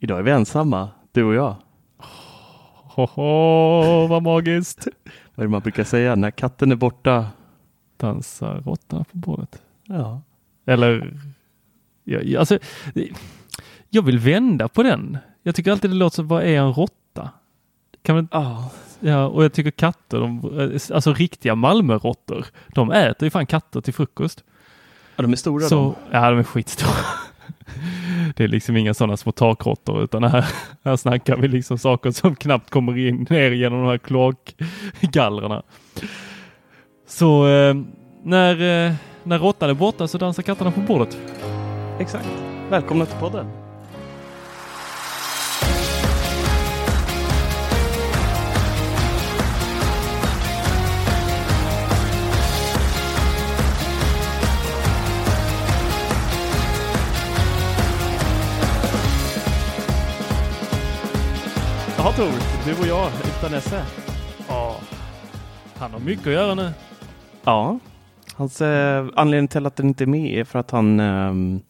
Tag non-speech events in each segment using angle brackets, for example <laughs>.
Idag är vi ensamma, du och jag. Hoho, vad magiskt! Vad är det man brukar säga? När katten är borta. Dansar råttorna på bordet. Ja. Eller, ja, alltså, jag vill vända på den. Jag tycker alltid det låter som, vad är en råtta? Kan man, Ja. ja, och jag tycker katter, de, alltså riktiga Malmöråttor, de äter ju fan katter till frukost. ja, de är stora Så, de. ja, de är skitstora. Det är liksom inga sådana små takråttor utan här, här snackar vi liksom saker som knappt kommer in ner genom de här kloakgallrarna. Så eh, när, eh, när råttan är borta så dansar katterna på bordet. Exakt. Välkomna till podden. Tor, du och jag utan Esse. Ja, han har mycket att göra nu. Ja, hans eh, anledning till att den inte är med är för att han eh,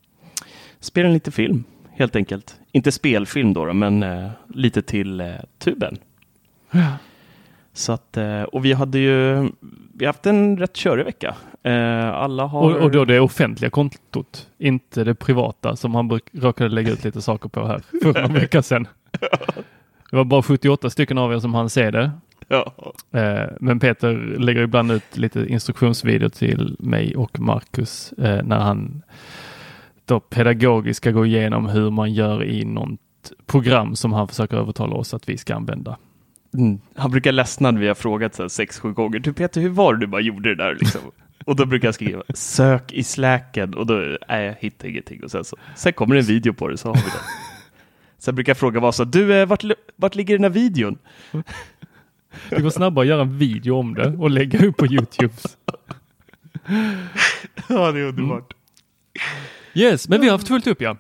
spelar lite film helt enkelt. Inte spelfilm då, då men eh, lite till eh, tuben. Så att, eh, och vi hade ju vi har haft en rätt körig vecka. Eh, alla har... Och, och då det offentliga kontot, inte det privata som han bruk- råkade lägga ut lite saker på här för några veckor sedan. <laughs> Det var bara 78 stycken av er som hann se det. Ja. Eh, Men Peter lägger ibland ut lite instruktionsvideo till mig och Marcus eh, när han då pedagogiskt ska gå igenom hur man gör i något program som han försöker övertala oss att vi ska använda. Mm. Han brukar ledsna när vi har frågat så här sex, sju gånger. Du Peter, hur var det du bara gjorde det där liksom? Och då brukar jag skriva sök i släken och då, nej, jag hittar ingenting. Och sen, så, sen kommer det en video på det så har vi det. Sen brukar jag fråga Vasa, du, eh, vart, vart ligger den här videon? <laughs> Det går snabbare att göra en video om det och lägga upp på Youtube. <laughs> Ja, det är underbart. Yes, men vi har haft fullt upp ja.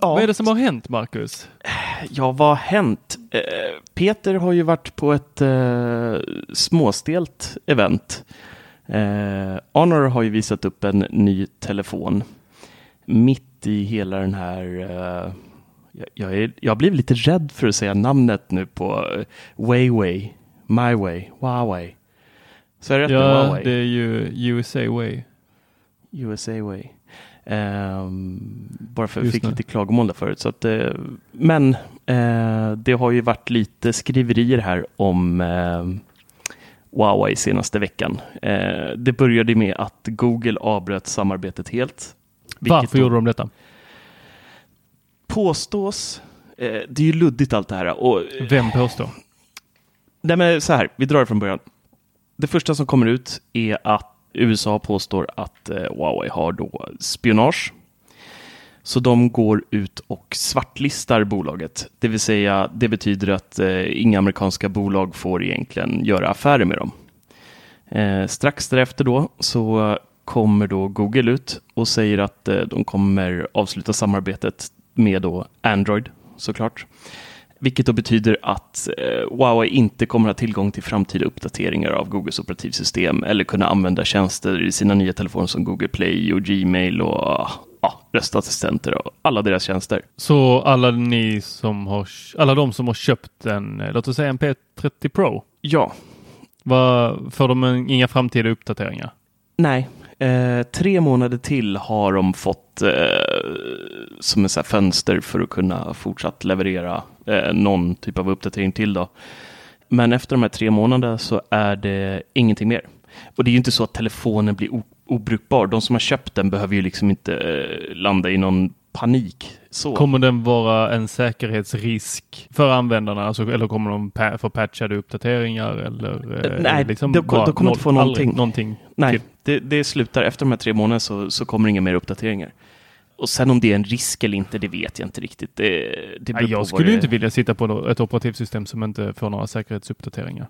Ja. Vad är det som har hänt Marcus? Ja, vad har hänt? Eh, Peter har ju varit på ett eh, småstelt event. Eh, Honor har ju visat upp en ny telefon mitt i hela den här eh, jag, är, jag blev lite rädd för att säga namnet nu på eh, Huawei, MyWay, Huawei. Så är det rätt Ja, Huawei? det är ju USA way. USA Way. Ehm, bara för att jag fick det. lite klagomål där förut. Så att, eh, men eh, det har ju varit lite skriverier här om eh, Huawei senaste veckan. Det började med att Google avbröt samarbetet helt. Varför då gjorde de detta? Påstås, eh, det är ju luddigt allt det här. Och, Vem påstår? Nej, men så här, vi drar det från början. Det första som kommer ut är att USA påstår att eh, Huawei har då spionage. Så de går ut och svartlistar bolaget. Det vill säga, det betyder att eh, inga amerikanska bolag får egentligen göra affärer med dem. Eh, strax därefter då så kommer då Google ut och säger att eh, de kommer avsluta samarbetet med då Android såklart. Vilket då betyder att eh, Huawei inte kommer ha tillgång till framtida uppdateringar av Googles operativsystem eller kunna använda tjänster i sina nya telefoner som Google Play och Gmail och ja, röstassistenter och alla deras tjänster. Så alla ni som har, alla de som har köpt en, eh, låt oss säga en P30 Pro, Ja, vad, får de en, inga framtida uppdateringar? nej. Eh, tre månader till har de fått eh, som en så här fönster för att kunna fortsatt leverera eh, någon typ av uppdatering till. Då. Men efter de här tre månaderna så är det ingenting mer. Och det är ju inte så att telefonen blir obrukbar. De som har köpt den behöver ju liksom inte eh, landa i någon panik. Så. Kommer den vara en säkerhetsrisk för användarna? Alltså, eller kommer de pa- få patchade uppdateringar? Eller, eh, Eh, nej, liksom de- de kommer inte få någonting. någonting. Nej, det, det slutar efter de här tre månaderna så, så kommer inga mer uppdateringar. Och sen om det är en risk eller inte, det vet jag inte riktigt. Det, det Nej, jag skulle det- inte vilja sitta på ett operativsystem som inte får några säkerhetsuppdateringar.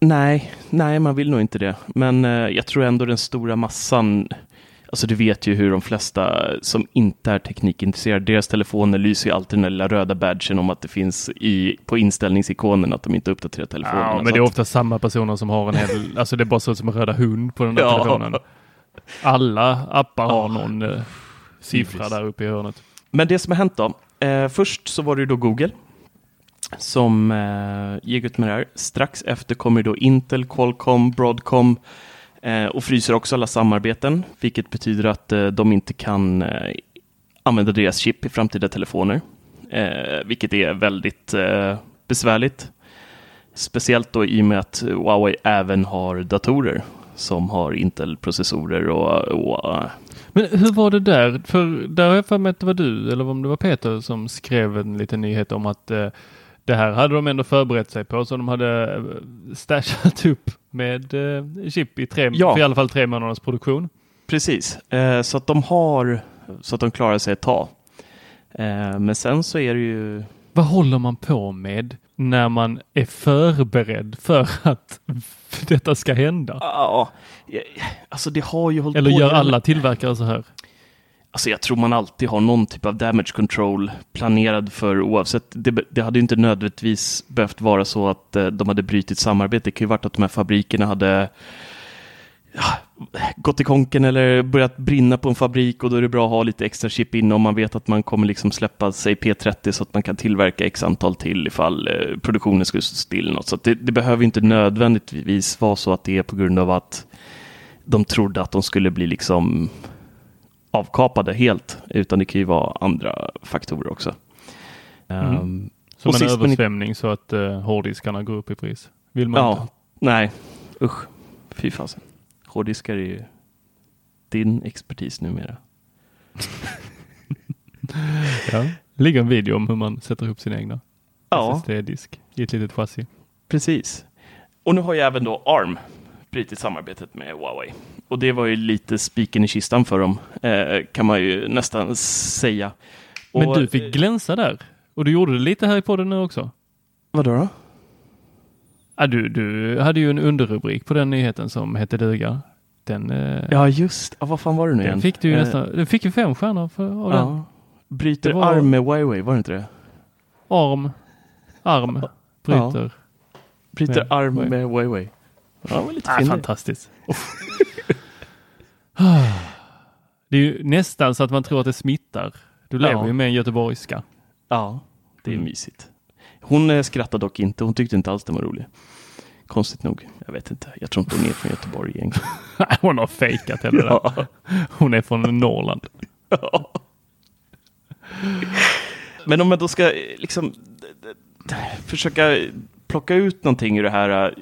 Nej, nej, man vill nog inte det. Men eh, jag tror ändå den stora massan, alltså du vet ju hur de flesta som inte är teknikintresserade, deras telefoner lyser ju alltid den där lilla röda badgen om att det finns i, på inställningsikonen att de inte uppdaterar telefonerna. Ja, men det är ofta samma personer som har en hel, <laughs> alltså det är bara så som en röda hund på den där Ja. telefonen. Alla appar har Ja. någon eh, siffra där uppe i hörnet. Men det som har hänt då. Eh, först så var det ju då Google som eh, gick ut med det här. Strax efter kommer då Intel, Qualcomm, Broadcom Eh, och fryser också alla samarbeten, vilket betyder att eh, de inte kan eh, använda deras chip i framtida telefoner, eh, vilket är väldigt eh, besvärligt. Speciellt då i och med att Huawei även har datorer som har Intel-processorer och, och eh, Men hur var det där? För där har jag för mig att det var du eller om det var Peter som skrev en liten nyhet om att eh, det här hade de ändå förberett sig på så de hade eh, stashat upp med eh, chip i tre, Ja. för i alla fall tre månaders produktion. Precis, eh, så att de har så att de klarar sig ett tag. Eh, men sen så är det ju Vad håller man på med när man är förberedd för att <laughs> detta ska hända? Ja, alltså det har ju hållit Eller på gör hela- alla tillverkare så här? Alltså jag tror man alltid har någon typ av damage control planerad för oavsett. Det, det hade ju inte nödvändigtvis behövt vara så att eh, de hade brutit samarbete. Det kan ju varit att de här fabrikerna hade ja, gått i konken eller börjat brinna på en fabrik och då är det bra att ha lite extra chip inne om man vet att man kommer liksom släppa sig P30 så att man kan tillverka x antal till ifall eh, produktionen skulle stå still. Något. Så att det, det behöver inte nödvändigtvis vara så att det är på grund av att de trodde att de skulle bli liksom avkapade helt, utan det kan ju vara andra faktorer också. Mm. Ehm, Som Och en sist men översvämning så att uh, hårddiskarna går upp i pris. Vill man ja, inte? nej, usch, fy fasen. Hårddiskar är ju din expertis numera. <laughs> Ja. Det ligger en video om hur man sätter ihop sin egna Ja, SSD-disk i ett litet chassi. precis. Och nu har ju även då ARM brutit samarbetet med Huawei. Och det var ju lite spiken i kistan för dem, eh, kan man ju nästan säga. Men Och, du fick eh, glänsa där. Och du gjorde det lite här i podden nu också. Vadå då? Ja, du, du hade ju en underrubrik på den nyheten som hette duga. Den, eh, Ja, just ja, vad fan var det nu igen? den fick du ju Eh, nästan, den fick ju fem stjärnor för, av den. Ja. Bryter Det var- arm med Huawei, var det inte det? Arm, arm, bryter. Bryter Med arm med Huawei. Ja, det var lite Ah, fantastiskt. <laughs> det är ju nästan så att man tror att det smittar. Du lever Ja. ju med en göteborgska. Ja, det är Mm. mysigt. Hon eh, skrattade dock inte. Hon tyckte inte alls den var rolig. Konstigt nog. Jag vet inte. Jag tror inte hon är från Göteborg egentligen. <laughs> Hon har fejkat det. Ja. Hon är från Norrland. <laughs> Men om man då ska eh, liksom försöka plocka ut någonting ur det här.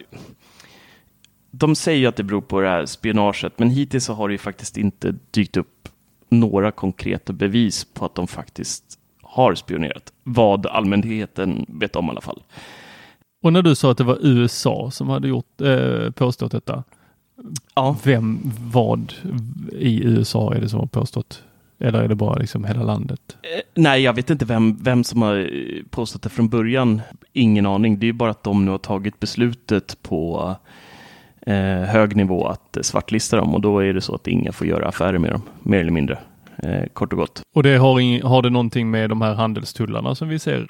De säger ju att det beror på det här spionaget, men hittills så har det ju faktiskt inte dykt upp några konkreta bevis på att de faktiskt har spionerat. Vad allmänheten vet om i alla fall. Och när du sa att det var USA som hade gjort, eh, påstått detta. Ja. Vem, vad i USA är det som har påstått? Eller är det bara liksom hela landet? Eh, Nej, jag vet inte vem, vem som har eh, påstått det från början. Ingen aning. Det är bara att de nu har tagit beslutet på hög nivå att eh, svartlista dem och då är det så att ingen får göra affärer med dem, mer eller mindre. Eh, kort och gott. Och det har, har det någonting med de här handelstullarna som vi ser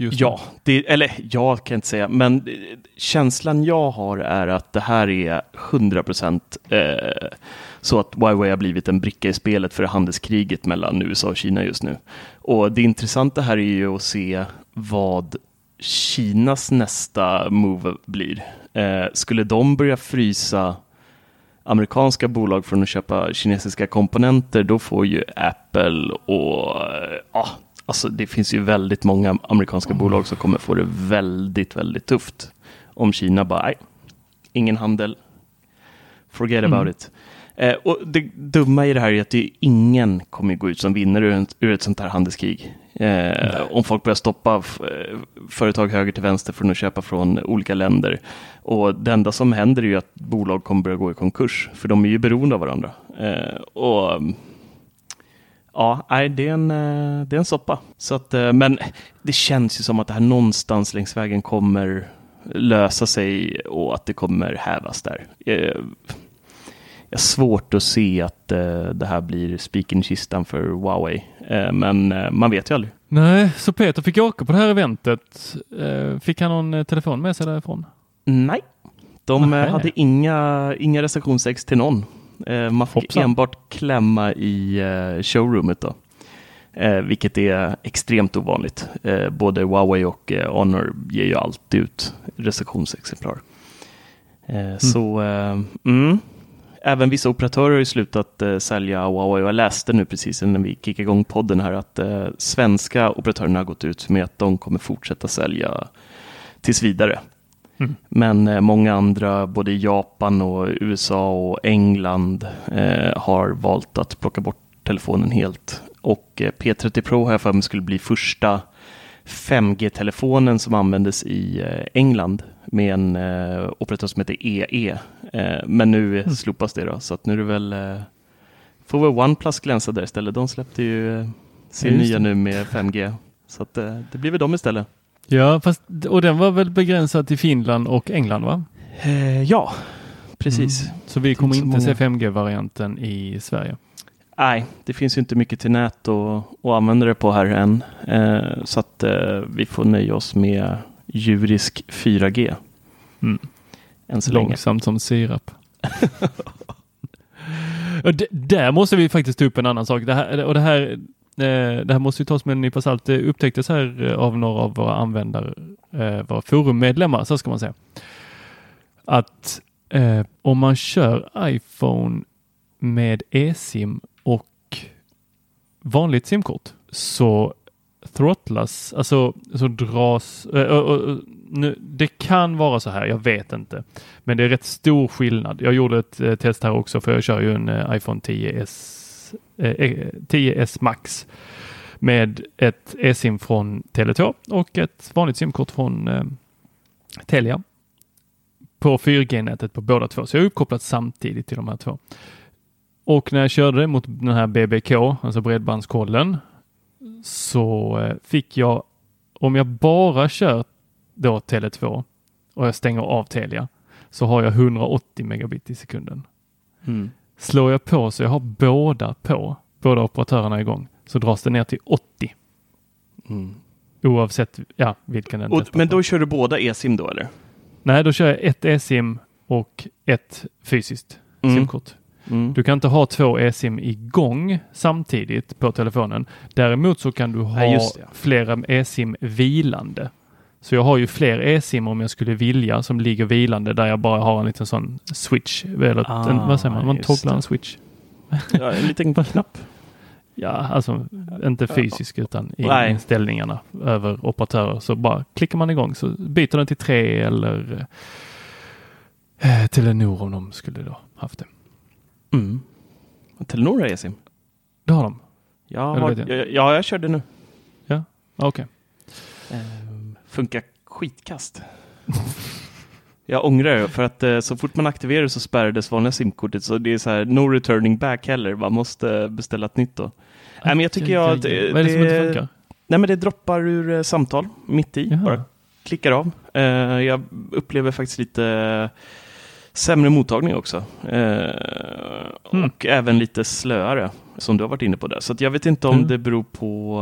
Just Ja, det, eller jag kan inte säga, men eh, känslan jag har är att det här är 100% eh, så att Huawei har blivit en bricka i spelet för handelskriget mellan USA och Kina just nu. Och det intressanta här är ju att se vad Kinas nästa move blir. Eh, skulle de börja frysa amerikanska bolag från att köpa kinesiska komponenter, då får ju Apple och eh, ja, alltså det finns ju väldigt många amerikanska bolag som kommer få det väldigt, väldigt tufft. Om Kina bara, nej, ingen handel, forget Mm. about it. Eh, och det dumma i det här är att det är ingen kommer gå ut som vinner ur, en, ur ett sånt här handelskrig. Eh, om folk börjar stoppa f- företag höger till vänster från att köpa från olika länder. Och det enda som händer är ju att bolag kommer börja gå i konkurs, för de är ju beroende av varandra. Eh, och Ja, nej, det, är en, eh, det är en soppa. Så att, eh, men det känns ju som att det här någonstans längs vägen kommer lösa sig och att det kommer hävas där. Jag har svårt att se att eh, det här blir spiken i kistan för Huawei, Eh, men eh, man vet ju aldrig. Nej, så Peter fick åka på det här eventet. Fick han någon telefon med sig därifrån? Nej, de Nähä. hade inga, inga recensionsex till någon. Man fick Hoppsan. enbart klämma i showroomet då. Eh, vilket är extremt ovanligt. Eh, både Huawei och eh, Honor ger ju alltid ut recensionsexemplar. Eh, Så eh, mm. Även vissa operatörer har ju slutat eh, sälja Huawei. Jag läste nu precis när vi kickade igång podden här att eh, svenska operatörerna har gått ut med att de kommer fortsätta sälja tills vidare. Men eh, många andra, både Japan och USA och England, eh, har valt att plocka bort telefonen helt. Och eh, P30 Pro har jag för mig skulle bli första 5G-telefonen som användes i eh, England med en eh, operatör som heter EE. Eh, men nu eh, slopas det då, så att nu är det väl eh, får väl OnePlus glänsa där istället. De släppte ju eh, sin Ja, nya nu med 5G. Så att, eh, det blir väl de istället. Ja, fast och den var väl begränsad till Finland och England va? Eh, ja, precis. Så vi kommer inte se 5G-varianten i Sverige. Nej, det finns inte mycket till nät att, att använda det på här än. Eh, så att eh, vi får nöja oss med djurisk 4G. Mm. Än så länge. Långsamt som sirap. <laughs> Och d- där måste vi faktiskt ta upp en annan sak. Det här, och det här, eh, det här måste ju tas med en nypa salt. Det upptäcktes här eh, av några av våra användare, eh, våra forummedlemmar, så ska man säga. Att eh, om man kör iPhone med eSIM och vanligt simkort så throttlas, alltså så dras, eh, och, och, och, nu, det kan vara så här, jag vet inte. Men det är rätt stor skillnad. Jag gjorde ett eh, test här också för jag kör ju en eh, iPhone 10s, eh, eh 10s Max med ett eSIM från Tele2 och ett vanligt simkort från eh, Telia på 4G-nätet på båda två. Så jag är uppkopplad samtidigt till de här två. Och när jag körde mot den här BBK, alltså bredbandskollen, så eh, fick jag, om jag bara kör då Tele2 och jag stänger av Telia, så har jag 180 megabit i sekunden. Mm. Slår jag på så jag har båda på, båda operatörerna igång, så dras det ner till 80. Mm. Oavsett ja, vilken den Och, testar men på. då kör du båda eSIM då eller? Nej, då kör jag ett eSIM och ett fysiskt Mm. simkort. Mm. Du kan inte ha två eSIM igång samtidigt på telefonen. Däremot så kan du ha det. flera eSIM vilande. Så jag har ju fler eSIM om jag skulle vilja som ligger vilande där jag bara har en liten sån switch. Eller Ah, en, vad säger man? Man togglar en switch. Ja, en liten <laughs> knapp. Ja, alltså inte fysisk utan i Nej. inställningarna över operatörer. Så bara klickar man igång så byter den till tre eller eh, Telenor om de skulle då haft det. Mm. Telenor har eSIM. Det har de. Jag har, jag. ja, ja, jag körde nu. Ja, okej. Ehm, funkar skitkast. <laughs> jag ångrar det för att eh, så fort man aktiverar det så spärrades vanliga simkortet så det är så här no returning back heller. Man måste beställa ett nytt då. Nej, men jag tycker jag aj. det, Vad är det som inte det- funkar? Nej, men det droppar ur eh, samtal mitt i. Jaha. Bara klickar av. Eh, jag upplever faktiskt lite sämre mottagning också. Eh, Mm. Och även lite slöare. som du har varit inne på där. Så jag vet inte om Mm. det beror på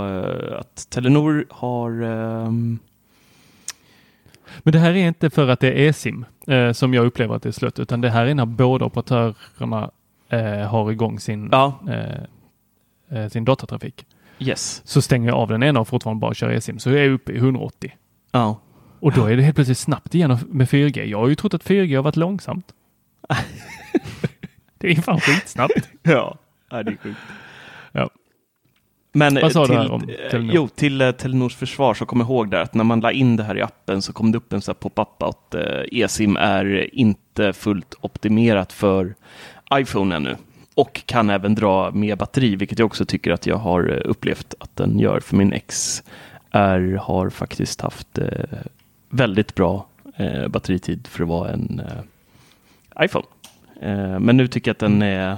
eh, att Telenor har... ehm, Men det här är inte för att det är eSIM eh, som jag upplever att det är slött, utan det här är när båda operatörerna eh, har igång sin, ja, eh, eh, sin datatrafik. yes. Så stänger jag av den ena och fortfarande bara kör eSIM, så jag är uppe i 180. Ja. Och då är det helt plötsligt snabbt igen med 4G. Jag har ju trott att 4G har varit långsamt. <laughs> det är fan skitsnabbt. Ja, ja det är sjukt. Ja. Men Vad sa du till, här om eh, Telenor? Jo, till eh, Telenors försvar så kom jag ihåg där att när man la in det här i appen så kom det upp en sån här pop-up att eh, eSIM är inte fullt optimerat för iPhone ännu. Och kan även dra mer batteri, vilket jag också tycker att jag har eh, upplevt att den gör. För min XR har faktiskt haft eh, väldigt bra eh, batteritid för att vara en eh, iPhone. Eh, men nu tycker jag att den är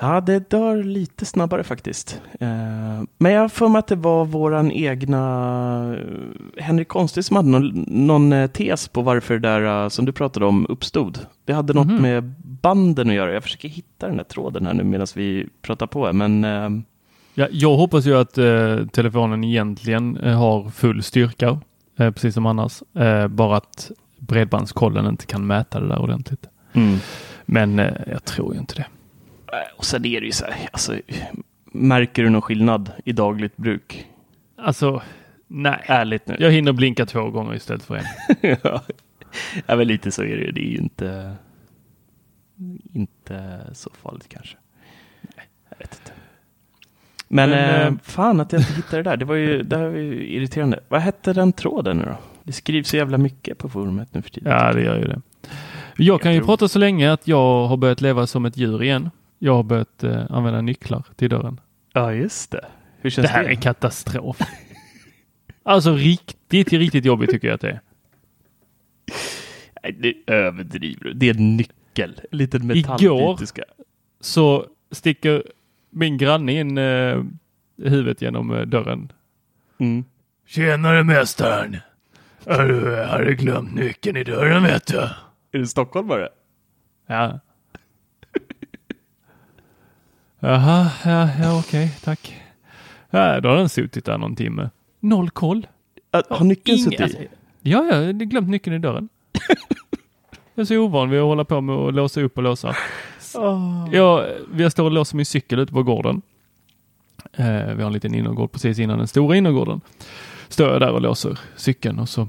Ja, det dör lite snabbare faktiskt. Eh, men jag har för mig att det var våran egna eh, Henrik Konstig som hade någon, någon eh, tes på varför det där som du pratade om uppstod. Det hade något Mhm. med banden att göra. Jag försöker hitta den där tråden här nu medan vi pratar på. Men Ja, jag hoppas ju att eh, telefonen egentligen har full styrka, eh, precis som annars. Eh, bara att bredbandskollen inte kan mäta det där ordentligt. mm. Men eh, jag tror ju inte det. Och sen är det ju så här, alltså, märker du någon skillnad i dagligt bruk? Alltså, nej. Ärligt nu. Jag hinner blinka två gånger istället för en. <laughs> ja, ja, men lite så är det ju. Det är ju inte, inte så farligt kanske. Nej, jag vet inte. Men, Men, eh, eh, fan att jag inte hittade det där. Det var ju, det här var ju irriterande. Vad hette den tråden nu då? Det skrivs så jävla mycket på forumet nu för tiden. Ja, det gör ju det. Jag kan ju tror- prata så länge att jag har börjat leva som ett djur igen. Jag har börjat eh, använda nycklar till dörren. ja just det. Hur känns Det här det? är katastrof. alltså riktigt, riktigt jobbigt tycker jag att det är. Nej, det överdriver du. Det är en nyckel. En liten metallbit Igår-. Så sticker min granne in eh, huvudet genom eh, dörren. Mm. Tjenare mästaren! Har du, har du glömt nyckeln i dörren vet du? Är det stockholmare? Ja. Jaha, ja, ja okej, tack. Ja, då har den suttit där någon timme. Noll koll. Äh, Har nyckeln suttit alltså, i? Ja, ja, jag har glömt nyckeln i dörren. <laughs> jag är så ovan vid att hålla på med att låsa upp och låsa. Ja, jag står och låser min cykel ute på gården. Eh, vi har en liten innergård precis innan den stora innergården. Står jag där och låser cykeln och så eh,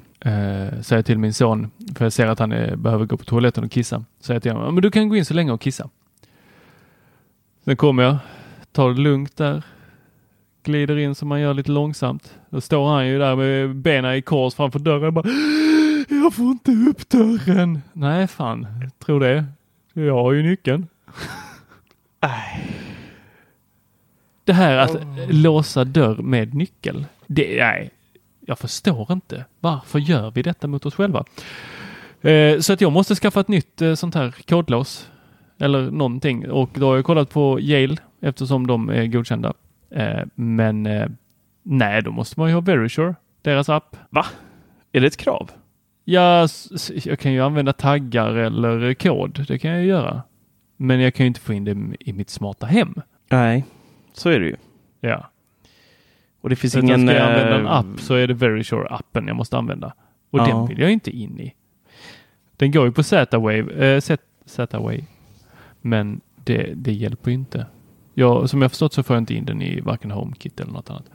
säger jag till min son, för jag ser att han är, behöver gå på toaletten och kissa. Säger jag till honom, "Ja, men du kan gå in så länge och kissa. Sen kommer jag, tar det lugnt där, glider in som man gör lite långsamt. Då står han ju där med benen i kors framför dörren bara Jag får inte upp dörren. Nej fan, tror det. Jag har ju nyckeln. <laughs> Det här att låsa dörr med nyckel. Det, nej, jag förstår inte. Varför gör vi detta mot oss själva? Eh, så att jag måste skaffa ett nytt eh, sånt här kodlås. Eller någonting. Och då har jag kollat på Yale eftersom de är godkända. Eh, men eh, nej, då måste man ju ha Verisure, deras app. Va? Är det ett krav? Ja, jag kan ju använda taggar eller kod. Det kan jag göra. Men jag kan ju inte få in det i mitt smarta hem. Nej, så är det ju. Ja. Och det finns Så ingen... ska jag använda en eh, app så är det Verisure-appen jag måste använda. Och Ja. den vill jag inte in i. Den går ju på Z-Wave, Z- Z-Wave. Men det, det hjälper ju inte. Jag, som jag förstått så får jag inte in den i varken HomeKit eller något annat.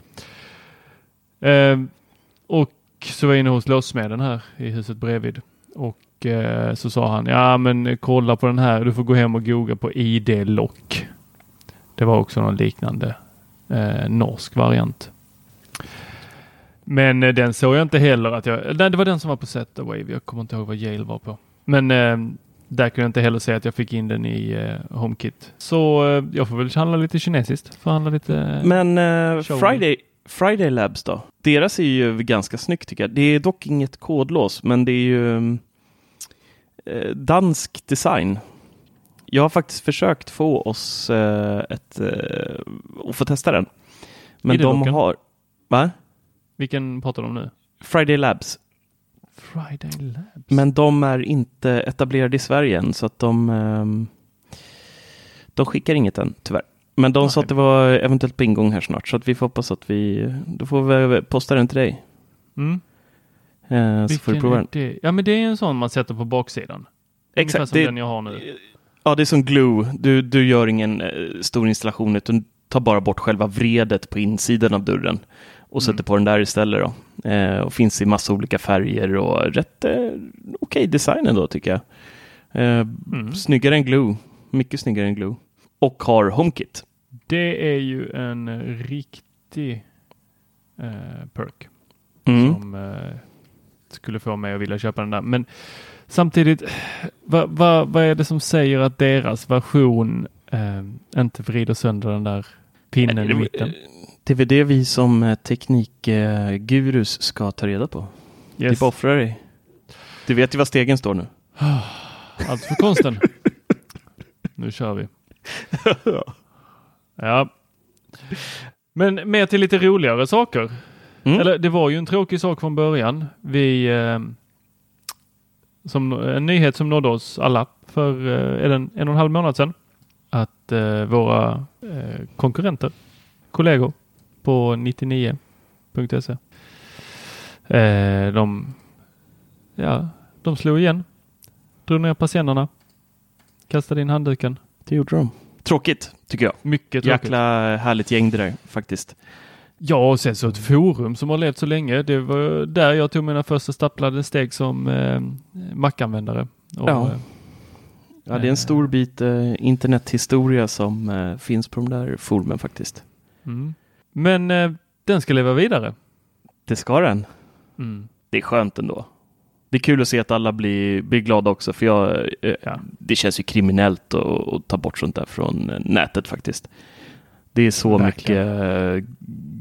Eh, och så var jag inne hos låssmeden här i huset bredvid. Och eh, så sa han, ja men kolla på den här, du får gå hem och googla på ID-lock. Det var också någon liknande eh, norsk variant. Men eh, den såg jag inte heller att jag... Nej, det var den som var på Z-Wave. Jag kommer inte ihåg vad Yale var på. Men eh, där kunde jag inte heller säga att jag fick in den i eh, HomeKit. Så eh, jag får väl handla lite kinesiskt. Får handla lite... Men eh, Show Friday, Friday Labs då? Deras är ju ganska snyggt tycker jag. Det är dock inget kodlås, men det är ju eh, dansk design. Jag har faktiskt försökt få oss eh, ett, eh, att få testa den. Men de ID-locken? har... Va? Vilken pratar du om nu? Friday Labs. Friday Labs. Men de är inte etablerade i Sverige än, så att de, ehm, de skickar inget än, tyvärr. Men de Nej. sa att det var eventuellt på ingång här snart, så att vi får hoppas att vi... Då får vi posta den till dig. Mm. Eh, så får du prova den. Ja, men det är en sån man sätter på baksidan. Ungefär Exakt. som Det, den jag har nu. ja, det är som glue. Du, du gör ingen eh, stor installation, utan tar bara bort själva vredet på insidan av dörren och Mm. sätter på den där istället. Då. Eh, och finns i massa olika färger och rätt eh, okej design ändå tycker jag. Eh, Mm. Snyggare än glue. Mycket snyggare än glue. Och har HomeKit. Det är ju en riktig eh, perk Mm. som eh, skulle få mig att vilja köpa den där. Men samtidigt, vad vad- vad är det som säger att deras version eh, inte vrider sönder den där pinnen i mitten? Det är väl det vi som eh, teknikgurus ska ta reda på. Yes. Typ offra dig. Du vet ju vad stegen står nu. Allt för konsten. <laughs> nu kör vi. <laughs> Ja. Men mer till lite roligare saker. Mm. Eller det var ju en tråkig sak från början. Vi, eh, som, en nyhet som nådde oss alla för eh, en, en och en halv månad sedan. Att eh, våra eh, konkurrenter, kollegor på 99.se. Eh, de, ja, de slog igen. Drog ner patienterna. Kastade in handduken. Det gjorde de. Tråkigt, tycker jag. Mycket tråkigt. Jäkla härligt gäng det där, faktiskt. Ja, och sen så ett forum som har levt så länge. Det var där jag tog mina första stapplade steg som eh, Mac-användare. Och, Ja. eh, Ja, det är en stor bit eh, internethistoria som eh, finns på de där forumen faktiskt. mm. Men eh, den ska leva vidare. Det ska den. Mm. Det är skönt ändå. Det är kul att se att alla blir, blir glada också, för jag, eh, Ja. det känns ju kriminellt att, att ta bort sånt där från eh, nätet faktiskt. Det är så Verkligen. mycket eh,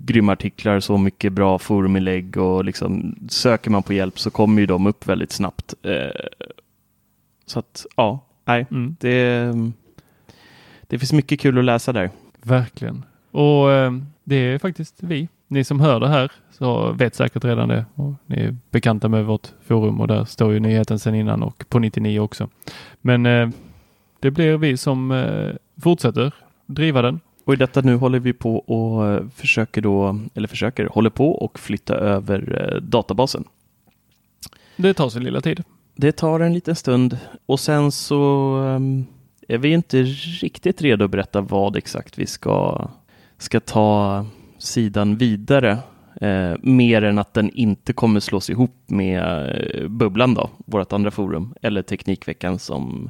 grymma artiklar, så mycket bra foruminlägg och liksom söker man på hjälp så kommer ju de upp väldigt snabbt. Eh, så att, ja, nej, Mm. det, det finns mycket kul att läsa där. Verkligen. Och eh, det är faktiskt vi. Ni som hör det här så vet säkert redan det. Och ni är bekanta med vårt forum och där står ju nyheten sedan innan och på 99 också. Men eh, det blir vi som eh, fortsätter driva den. Och i detta nu håller vi på och eh, försöker då, eller försöker, håller på och flytta över eh, databasen. Det tar sin lilla tid. Det tar en liten stund och sen så ehm, är vi inte riktigt redo att berätta vad exakt vi ska, ska ta sidan vidare. Eh, mer än att den inte kommer slås ihop med eh, Bubblan då, vårt andra forum, eller Teknikveckan som,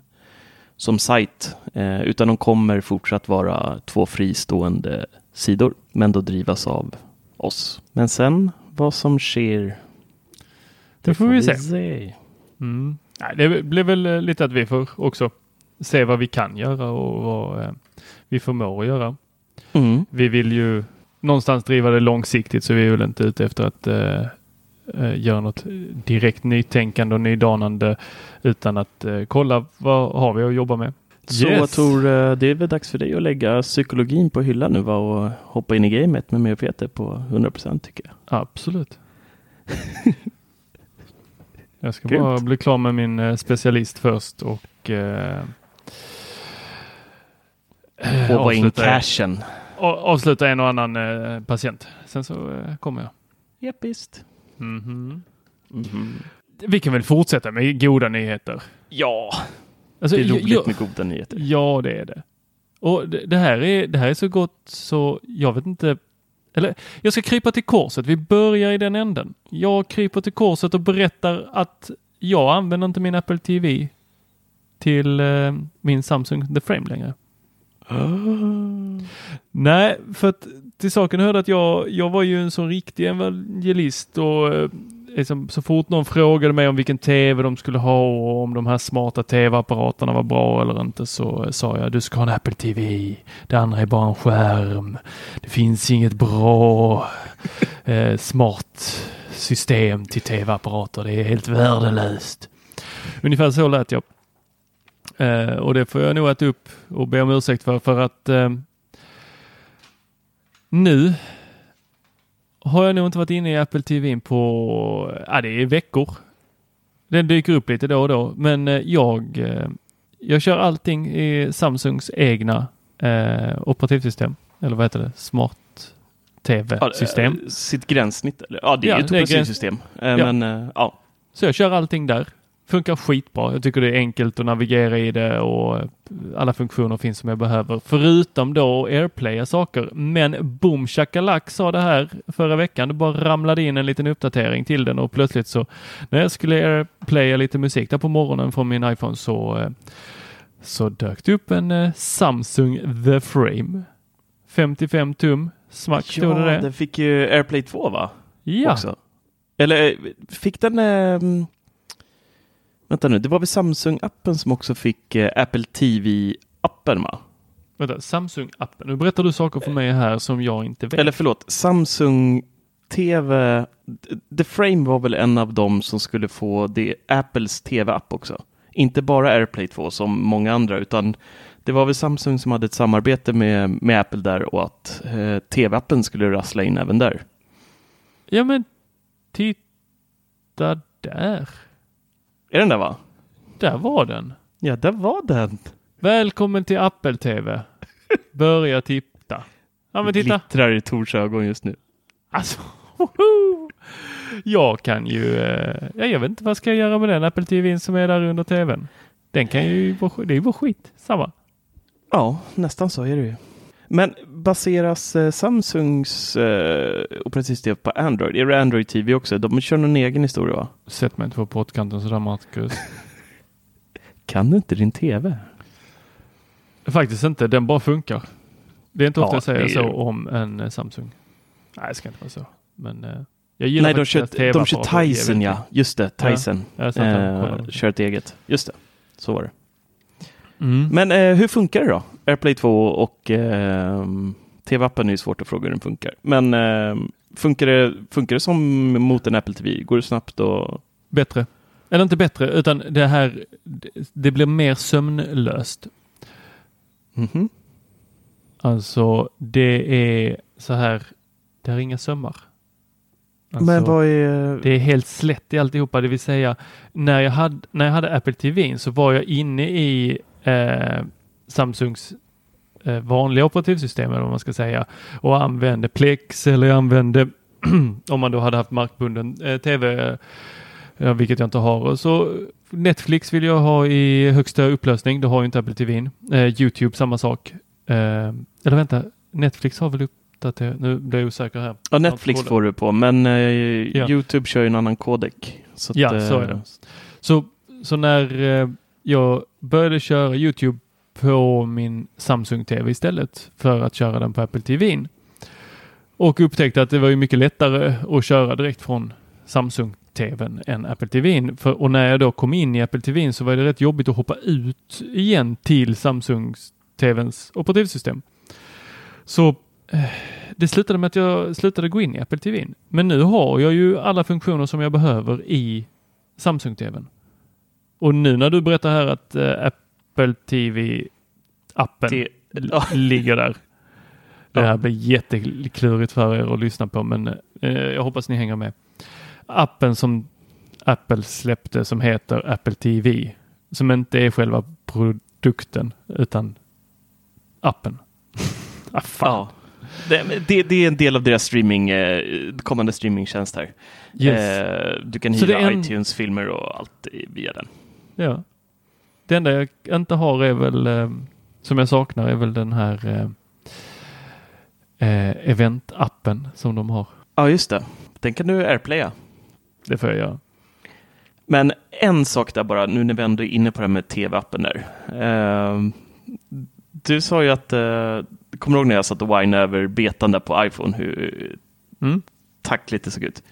som sajt. Eh, utan de kommer fortsatt vara två fristående sidor, men då drivas av oss. Men sen vad som sker, Det får vi se. se. Mm. Nej, det blir väl eh, lite att vi får också se vad vi kan göra och vad eh, vi förmår att göra. Mm. Vi vill ju någonstans driva det långsiktigt så vi är väl inte ute efter att eh, eh, göra något direkt nytänkande och nydanande utan att eh, kolla vad har vi att jobba med. Så Yes. Tor, eh, det är väl dags för dig att lägga psykologin på hyllan nu va? och hoppa in i gamet med mig och Peter på 100% tycker jag. Absolut. <laughs> Jag ska Grymt. bara bli klar med min eh, specialist först och eh, Håva in cashen. Avsluta en och annan eh, patient. Sen så eh, kommer jag. Japp, visst. Mhm. Mhm. Vi kan väl fortsätta med goda nyheter. Ja, Alltså, det är roligt ja, med goda nyheter. Ja, det är det. Och det, det, här är, det här är så gott så jag vet inte. Eller jag ska krypa till korset. Vi börjar i den änden. Jag kryper till korset och berättar att jag använder inte min Apple TV till eh, min Samsung The Frame längre. Nej, för att till saken hörde att jag, jag var ju en sån riktig evangelist och eh, liksom, så fort någon frågade mig om vilken tv de skulle ha och om de här smarta tv-apparaterna var bra eller inte så eh, sa jag du ska ha en Apple TV. Det andra är bara en skärm. Det finns inget bra <laughs> eh, smart system till tv-apparater. Det är helt värdelöst. Ungefär så lät jag. Eh, och det får jag nog äta upp och be om ursäkt för för att eh, nu har jag nog inte varit inne i Apple TV på, ja det är veckor. Den dyker upp lite då och då, men eh, jag, eh, jag kör allting i Samsungs egna eh, operativsystem. Eller vad heter det? Smart tv-system. Ja, sitt gränssnitt? Eller? Ja, det är Ja, ett operativsystem. Eh. Men ja, Så jag kör allting där. Funkar skitbra. Jag tycker det är enkelt att navigera i det och eh, alla funktioner finns som jag behöver. Förutom då airplaya saker. Men boom shakalak sa det här förra veckan. Det bara ramlade in en liten uppdatering till den och plötsligt så när jag skulle airplaya lite musik där på morgonen från min iPhone så, eh, så dök det upp en eh, Samsung The Frame. 55 tum. Smack stod det ja det. den fick ju AirPlay 2 va? Ja, Också. Eller fick den... Eh, vänta nu, det var väl Samsung-appen som också fick eh, Apple TV-appen va? vänta. Samsung-appen. Nu berättar du saker för mig här som jag inte vet. Eller förlåt, Samsung TV. The Frame var väl en av dem som skulle få det Apples TV-app också. Inte bara AirPlay 2 som många andra, utan det var väl Samsung som hade ett samarbete med, med Apple där och att eh, TV-appen skulle rassla in även där. Ja men titta där. Är den där va? Där var den. Ja, där var den. Välkommen till Apple TV. Börja titta. Ja men titta. Glittrar i Tors ögon just nu. Alltså. woho! Jag kan ju. Eh, ja, jag vet inte vad ska jag göra med den Apple TVn som är där under TVn. Den kan ju vara, det är ju bara skit. Samma. Ja, nästan så är det ju. Men baseras eh, Samsungs eh, operativsystem på Android? Är det Android TV också? De kör någon egen historia va? Sätt mig inte på pottkanten sådär Marcus. <laughs> Kan du inte din TV? Faktiskt inte. Den bara funkar. Det är inte Ja, ofta jag säger är så om en eh, Samsung. Nej, det ska inte vara så. Men eh, jag gillar Nej, de kör, de kör Tyson ja. Just det, Ja. Tyson. och Eh, kollade. kör ett eget. Just det, så var det. Mm. Men eh, hur funkar det då? AirPlay 2 och eh, TV-appen är ju svårt att fråga hur den funkar. Men eh, funkar, det, funkar det som mot en Apple TV? Går det snabbt och... Bättre. Eller inte bättre, utan det här, det- det blir mer sömnlöst. Mhm. Alltså, det är så här, det är inga sömmar. Alltså, Men vad är... Det är helt slätt i alltihopa, det vill säga när jag hade, när jag hade Apple TV så var jag inne i eh, Samsungs eh, vanliga operativsystem eller vad man ska säga och använde Plex eller använde <clears throat> om man då hade haft markbunden eh, TV, eh, vilket jag inte har. Så Netflix vill jag ha i högsta upplösning, det har ju inte Apple TV. Eh, Youtube samma sak. Eh, eller vänta, Netflix har väl uppdaterat, nu blir jag osäker här. Ja, Netflix får du på, men eh, Ja. YouTube kör ju en annan kodek. Så att, Ja, eh, så är det. Så, så när eh, jag började köra Youtube på min Samsung TV istället för att köra den på Apple TV och upptäckte att det var ju mycket lättare att köra direkt från Samsung TVn än Apple TV'n. För, och när jag då kom in i Apple TV'n så var det rätt jobbigt att hoppa ut igen till Samsungs TVns operativsystem. Så eh, det slutade med att jag slutade gå in i Apple TV'n. Men nu har jag ju alla funktioner som jag behöver i Samsung TVn. Och nu när du berättar här att eh, Apple TV appen Te- l- ja. ligger där. Det här blir jätteklurigt för er att lyssna på men eh, jag hoppas ni hänger med. Appen som Apple släppte som heter Apple TV som inte är själva produkten utan appen. <laughs> ah. Ja. Det, det, är en del av deras streaming, eh, kommande streamingtjänst här. Yes. Eh, du kan hyra en- iTunes-filmer och allt via den. Ja. Det enda jag inte har är väl, eh, som jag saknar är väl den här eh, eh, event-appen som de har. Ja, just det. Den kan du airplaya. Det får jag göra. Men en sak där bara, nu när vi ändå är inne på det här med tv-appen där. Eh, du sa ju att, eh, kommer du ihåg när jag satt och whinade över betan där på iPhone, hur Mm. tackligt det såg ut?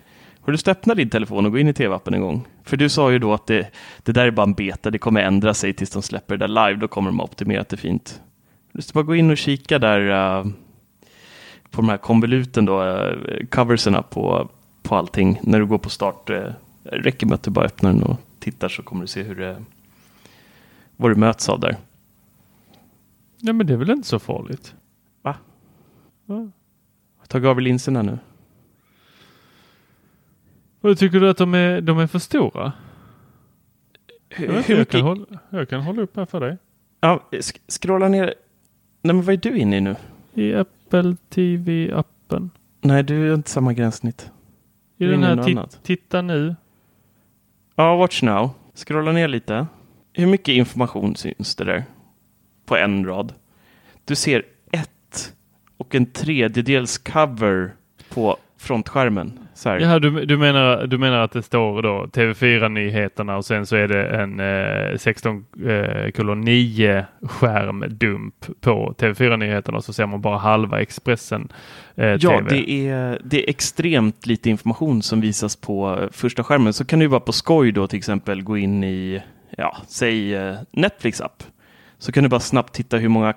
Har du stött öppna din telefon och gå in i tv-appen en gång? För du sa ju då att det, det där är bara en beta, det kommer ändra sig tills de släpper det där live, då kommer de ha optimerat det fint. Du ska bara gå in och kika där eh, på de här konvoluten då, uh, coverserna på, på allting. När du går på start, uh, räcker med att du bara öppnar den och tittar så kommer du se hur det, vad du möts av där. Ja men det är väl inte så farligt? Va? Va? Tag av er linserna nu. Och tycker du att de är, de är för stora? Jag, vet jag, kan hålla, jag kan hålla upp här för dig. Ja, sk- scrolla ner Nej, men vad är du inne i nu? I Apple TV-appen. Nej, du har inte samma gränssnitt. I är den här. Titta nu. Ja, watch now. Scrolla ner lite. Hur mycket information syns det där? På en rad. Du ser ett och en tredjedels cover på frontskärmen. Så här. Jaha, du, du, menar, du menar att det står då TV4-nyheterna och sen så är det en eh, 16 eh, kolon 9 skärmdump på TV4-nyheterna och så ser man bara halva Expressen eh, Ja, TV. det är, det är extremt lite information som visas på eh, första skärmen. Så kan du bara på skoj då till exempel gå in i, ja, säg eh, Netflix app. Så kan du bara snabbt titta hur många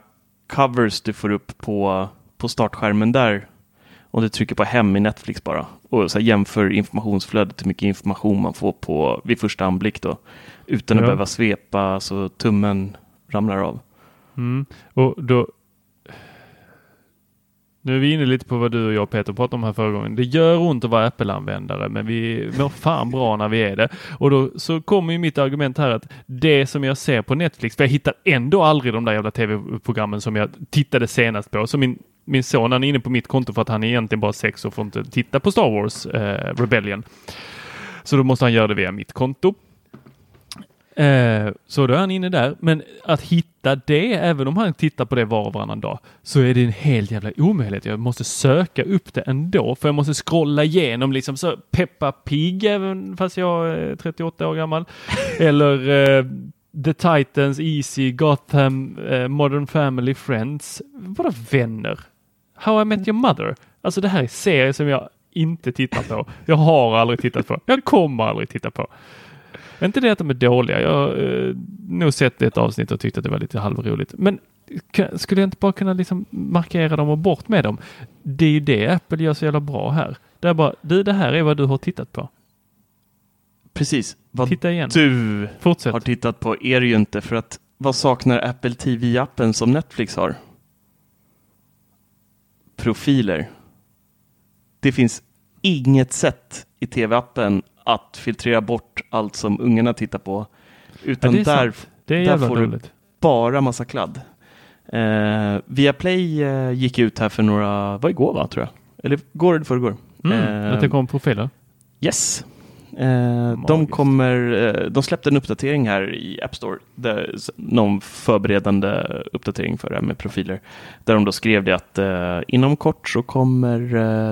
covers du får upp på, på startskärmen där. Om du trycker på hem i Netflix bara. Och så jämför informationsflödet, hur mycket information man får på vid första anblick då. Utan att Ja. behöva svepa så tummen ramlar av. Mm. Och då... Nu är vi inne lite på vad du och jag Peter pratade om här förra gången. Det gör ont att vara Apple-användare men vi mår fan bra när vi är det. Och då så kommer ju mitt argument här att det som jag ser på Netflix, för jag hittar ändå aldrig de där jävla tv-programmen som jag tittade senast på. Så min, min son han är inne på mitt konto för att han är egentligen bara sex och får inte titta på Star Wars eh, Rebellion. Så då måste han göra det via mitt konto. Eh, så då är han inne där. Men att hitta det, även om han tittar på det var och varannan dag, så är det en helt jävla omöjlighet. Jag måste söka upp det ändå, för jag måste scrolla igenom liksom så Peppa Pig, även fast jag är 38 år gammal. <laughs> Eller eh, The Titans, Easy, Gotham, eh, Modern Family, Friends. Bara vänner. How I Met Your Mother. Alltså det här är serier som jag inte tittar på. Jag har aldrig tittat på. Jag kommer aldrig titta på. Inte det att de är dåliga. Jag har eh, nog sett ett avsnitt och tyckte att det var lite halvroligt. Men skulle jag inte bara kunna liksom markera dem och bort med dem? Det är ju det Apple gör så jävla bra här. Det är bara, du det här är vad du har tittat på. Precis. Vad Titta igen. du Fortsätt. har tittat på är det ju inte för att vad saknar Apple TV-appen som Netflix har? Profiler. Det finns inget sätt i TV-appen att filtrera bort allt som ungarna tittar på. Ja, Utan det är där. Det där får du roligt. bara massa kladd. Eh, Viaplay eh, gick ut här för några, vad igår va tror jag? Eller går eller förrgår? Mm, Eh, att det kom profiler. Yes. Eh, de, kommer, eh, de släppte en uppdatering här i App Store, där, någon förberedande uppdatering för det här med profiler. Där de då skrev det att eh, inom kort så kommer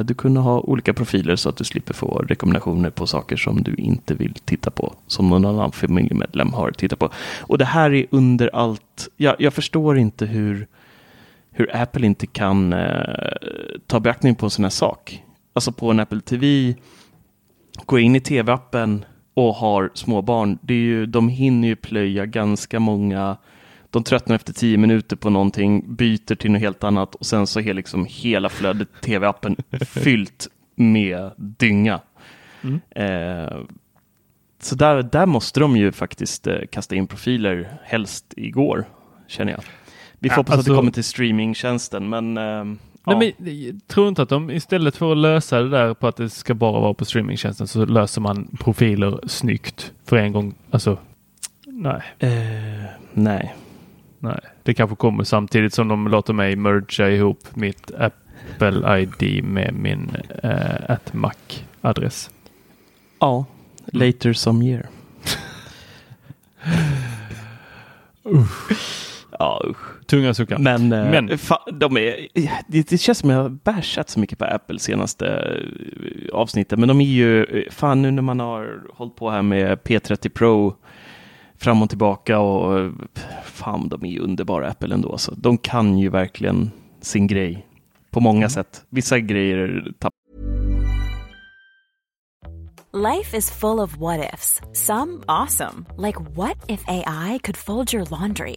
du kunna ha olika profiler så att du slipper få rekommendationer på saker som du inte vill titta på, som någon annan familjemedlem har tittat på. Och det här är under allt, jag, jag förstår inte hur, hur Apple inte kan eh, ta beaktning på en sån här sak. Alltså på en Apple TV går in i tv-appen och har små barn, det är ju, de hinner ju plöja ganska många de tröttnar efter tio minuter på någonting, byter till något helt annat och sen så är liksom hela flödet tv-appen fyllt med dynga. Mm. Eh, så där, där måste de ju faktiskt eh, kasta in profiler, helst igår, känner jag. Vi får Ja, hoppas att alltså- det kommer till streamingtjänsten, men eh, Nej, men, jag tror inte att de istället för att lösa det där på att det ska bara vara på streamingtjänsten så löser man profiler snyggt för en gång. Alltså, nej, Eh, nej. nej. Det kanske kommer samtidigt som de låter mig mergea ihop mitt Apple ID med min uh, AtMac-adress. Ja, later some year. <laughs> Ja, usch. Tunga suckar. Men, eh, Men- Fa, de är, det, det känns som jag har bashat så mycket på Apple senaste eh, avsnittet. Men de är ju, eh, fan nu när man har hållit på här med P30 Pro fram och tillbaka och fan de är ju underbara Apple ändå. Så de kan ju verkligen sin grej på många sätt. Vissa grejer tappar Life is full of what ifs. Some awesome, like what if AI could fold your laundry?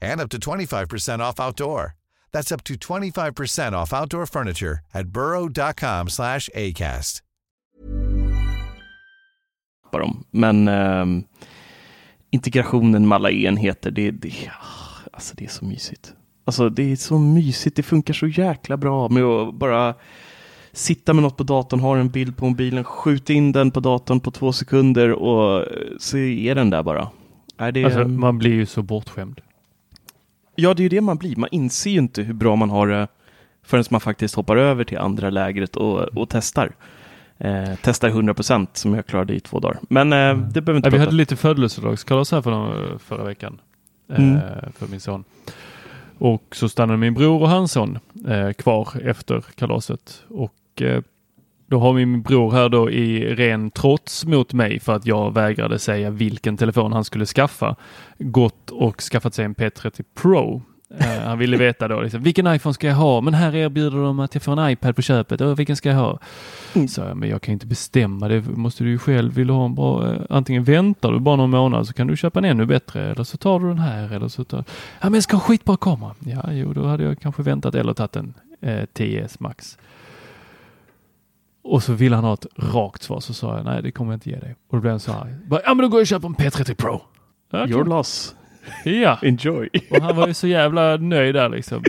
and up to 25% off outdoor. That's up to 25% off outdoor furniture at burrow.com slash ACAST. Men eh, integrationen med alla enheter, det, det, alltså det är så mysigt. Alltså det är så mysigt, det funkar så jäkla bra med att bara sitta med något på datorn, ha en bild på mobilen, skjuta in den på datorn på två sekunder och så är den där bara. Är det, Alltså, man blir ju så bortskämd. Ja, det är ju det man blir. Man inser ju inte hur bra man har det förrän man faktiskt hoppar över till andra lägret och, och testar. Eh, testar 100 procent som jag klarade i två dagar. Men eh, det behöver inte Ja, vi hade lite födelsedagskalas här för någon, förra veckan eh, Mm. för min son. Och så stannade min bror och hans son eh, kvar efter kalaset. Och eh, då har min bror här då i ren trots mot mig för att jag vägrade säga vilken telefon han skulle skaffa gått och skaffat sig en P30 Pro. Eh, han ville <laughs> veta då liksom, vilken iPhone ska jag ha? Men här erbjuder de att jag får en iPad på köpet. Och vilken ska jag ha? Så jag, men jag kan inte bestämma det. måste du ju själv. Vill du ha en bra? Eh, antingen väntar du bara någon månad så kan du köpa en ännu bättre. Eller så tar du den här. Eller så tar, ja men jag ska ha skitbra kamera. Ja, jo, då hade jag kanske väntat eller tagit en eh, 10S Max. Och så ville han ha ett rakt svar så sa jag nej det kommer jag inte ge dig. Och då blev han så. Bara, Ja men då går jag och köper en P30 Pro. Ja, Your loss. Ja. <laughs> Enjoy. Och han var ju så jävla nöjd där liksom.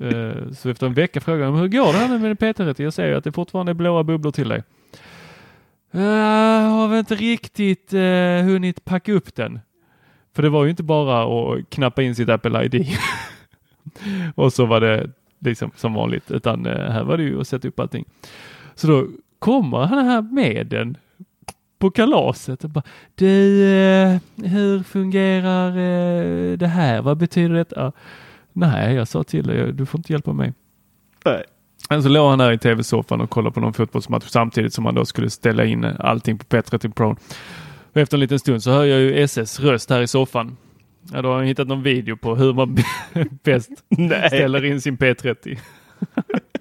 Eh, Så efter en vecka frågade han, hur går det här nu med P30? Jag säger ju att det fortfarande är blåa bubblor till dig. Jag har väl inte riktigt uh, hunnit packa upp den. För det var ju inte bara att knappa in sitt Apple ID. <laughs> och så var det liksom som vanligt, utan eh, här var det ju att sätta upp allting. Så då kommer han här med den på kalaset och bara, du, eh, hur fungerar eh, det här? Vad betyder detta? Nej, jag sa till dig, du får inte hjälpa mig. Nej. Men så låg han där i tv-soffan och kollade på någon fotbollsmatch samtidigt som han då skulle ställa in allting på P30 Pro. Och efter en liten stund så hör jag ju SS röst här i soffan. Ja, då har han hittat någon video på hur man <laughs> bäst ställer in sin P30. <laughs>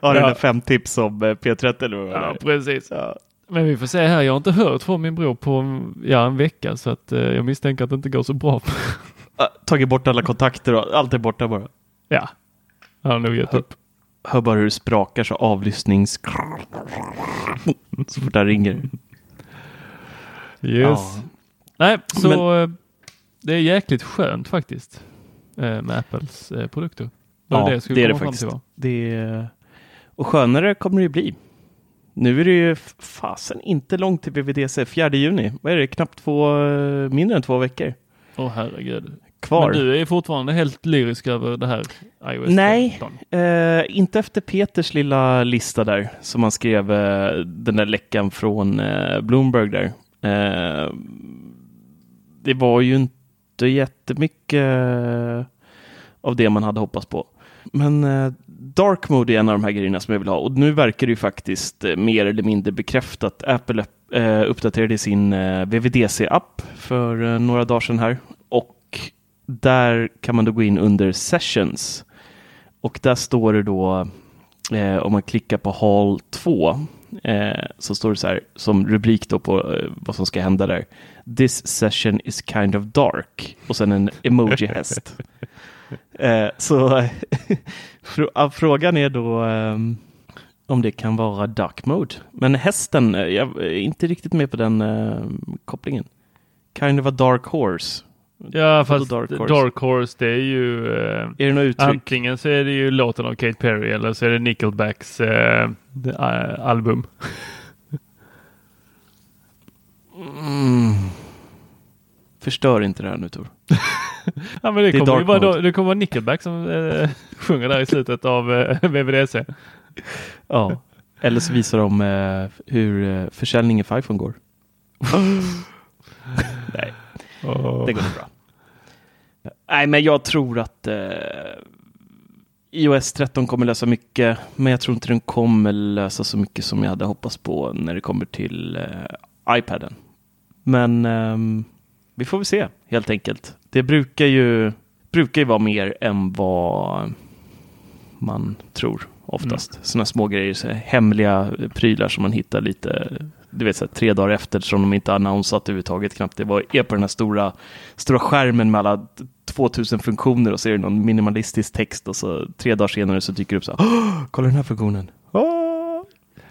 Har du Ja. ja. fem tips om eh, P30 eller vad det Ja, precis. Ja. Men vi får se här. Jag har inte hört från min bror på ja, en vecka så att eh, jag misstänker att det inte går så bra. Tagit bort alla kontakter och allt är borta bara. ja, han har nog gett upp. Hör bara hur det sprakar så avlyssnings... Så fort han ringer. Yes. Ja. Nej, så eh, det är jäkligt skönt faktiskt eh, med Apples produkter. Ja, jag skulle det är det faktiskt. Det är... Och skönare kommer det ju bli. Nu är det ju fasen inte långt till VVDC, 4 juni. Vad är det? Knappt två, eh, mindre än två veckor Åh herregud. kvar. Men du är fortfarande helt lyrisk över det här iOS Nej. 15. Eh, inte efter Peters lilla lista där som han skrev eh, den där läckan från eh, Bloomberg där. Eh, det var ju inte jättemycket eh, av det man hade hoppats på. Men Dark Mode är en av de här grejerna som jag vill ha och nu verkar det ju faktiskt eh, mer eller mindre bekräftat. Apple eh, uppdaterade sin eh, VVDC-app för eh, några dagar sedan här och där kan man då gå in under Sessions och där står det då, om man klickar på Hall 2, eh, så står det så här som rubrik då på vad som ska hända där. This session is kind of dark. Och sen en emoji-häst. <laughs> så <laughs> frågan är då ehm, om det kan vara dark mode. Men hästen, eh, jag är inte riktigt med på den eh, kopplingen. Kind of a dark horse. Ja, Vadå fast Dark Dark Horse? Horse, det är ju eh, Är det något uttryck? antingen så är det ju låten av Katy Perry eller så är det Nickelbacks eh, album. Mm. Förstör inte det här nu Tor. <laughs> Ja, men det, Det kommer vara, då, det kommer vara Nickelback som eh, sjunger där i slutet av eh, <laughs> VVDC. Ja. Eller så visar de eh, hur eh, försäljningen för iPhone går. <laughs> Nej, Och, det går bra. Nej, men jag tror att eh, iOS 13 kommer lösa mycket, men jag tror inte den kommer lösa så mycket som jag hade hoppats på när det kommer till eh, iPaden. Men ehm, vi får väl se helt enkelt. Det brukar ju, brukar ju vara mer än vad man tror oftast. Mm. Sådana små grejer, så hemliga prylar som man hittar lite, du vet, så här, tre dagar efter som de inte annonsat överhuvudtaget knappt. Det var, är på den här stora, stora skärmen med alla 2000 funktioner och så är det någon minimalistisk text och så tre dagar senare så dyker det upp så här, "Åh, kolla den här funktionen. Åh!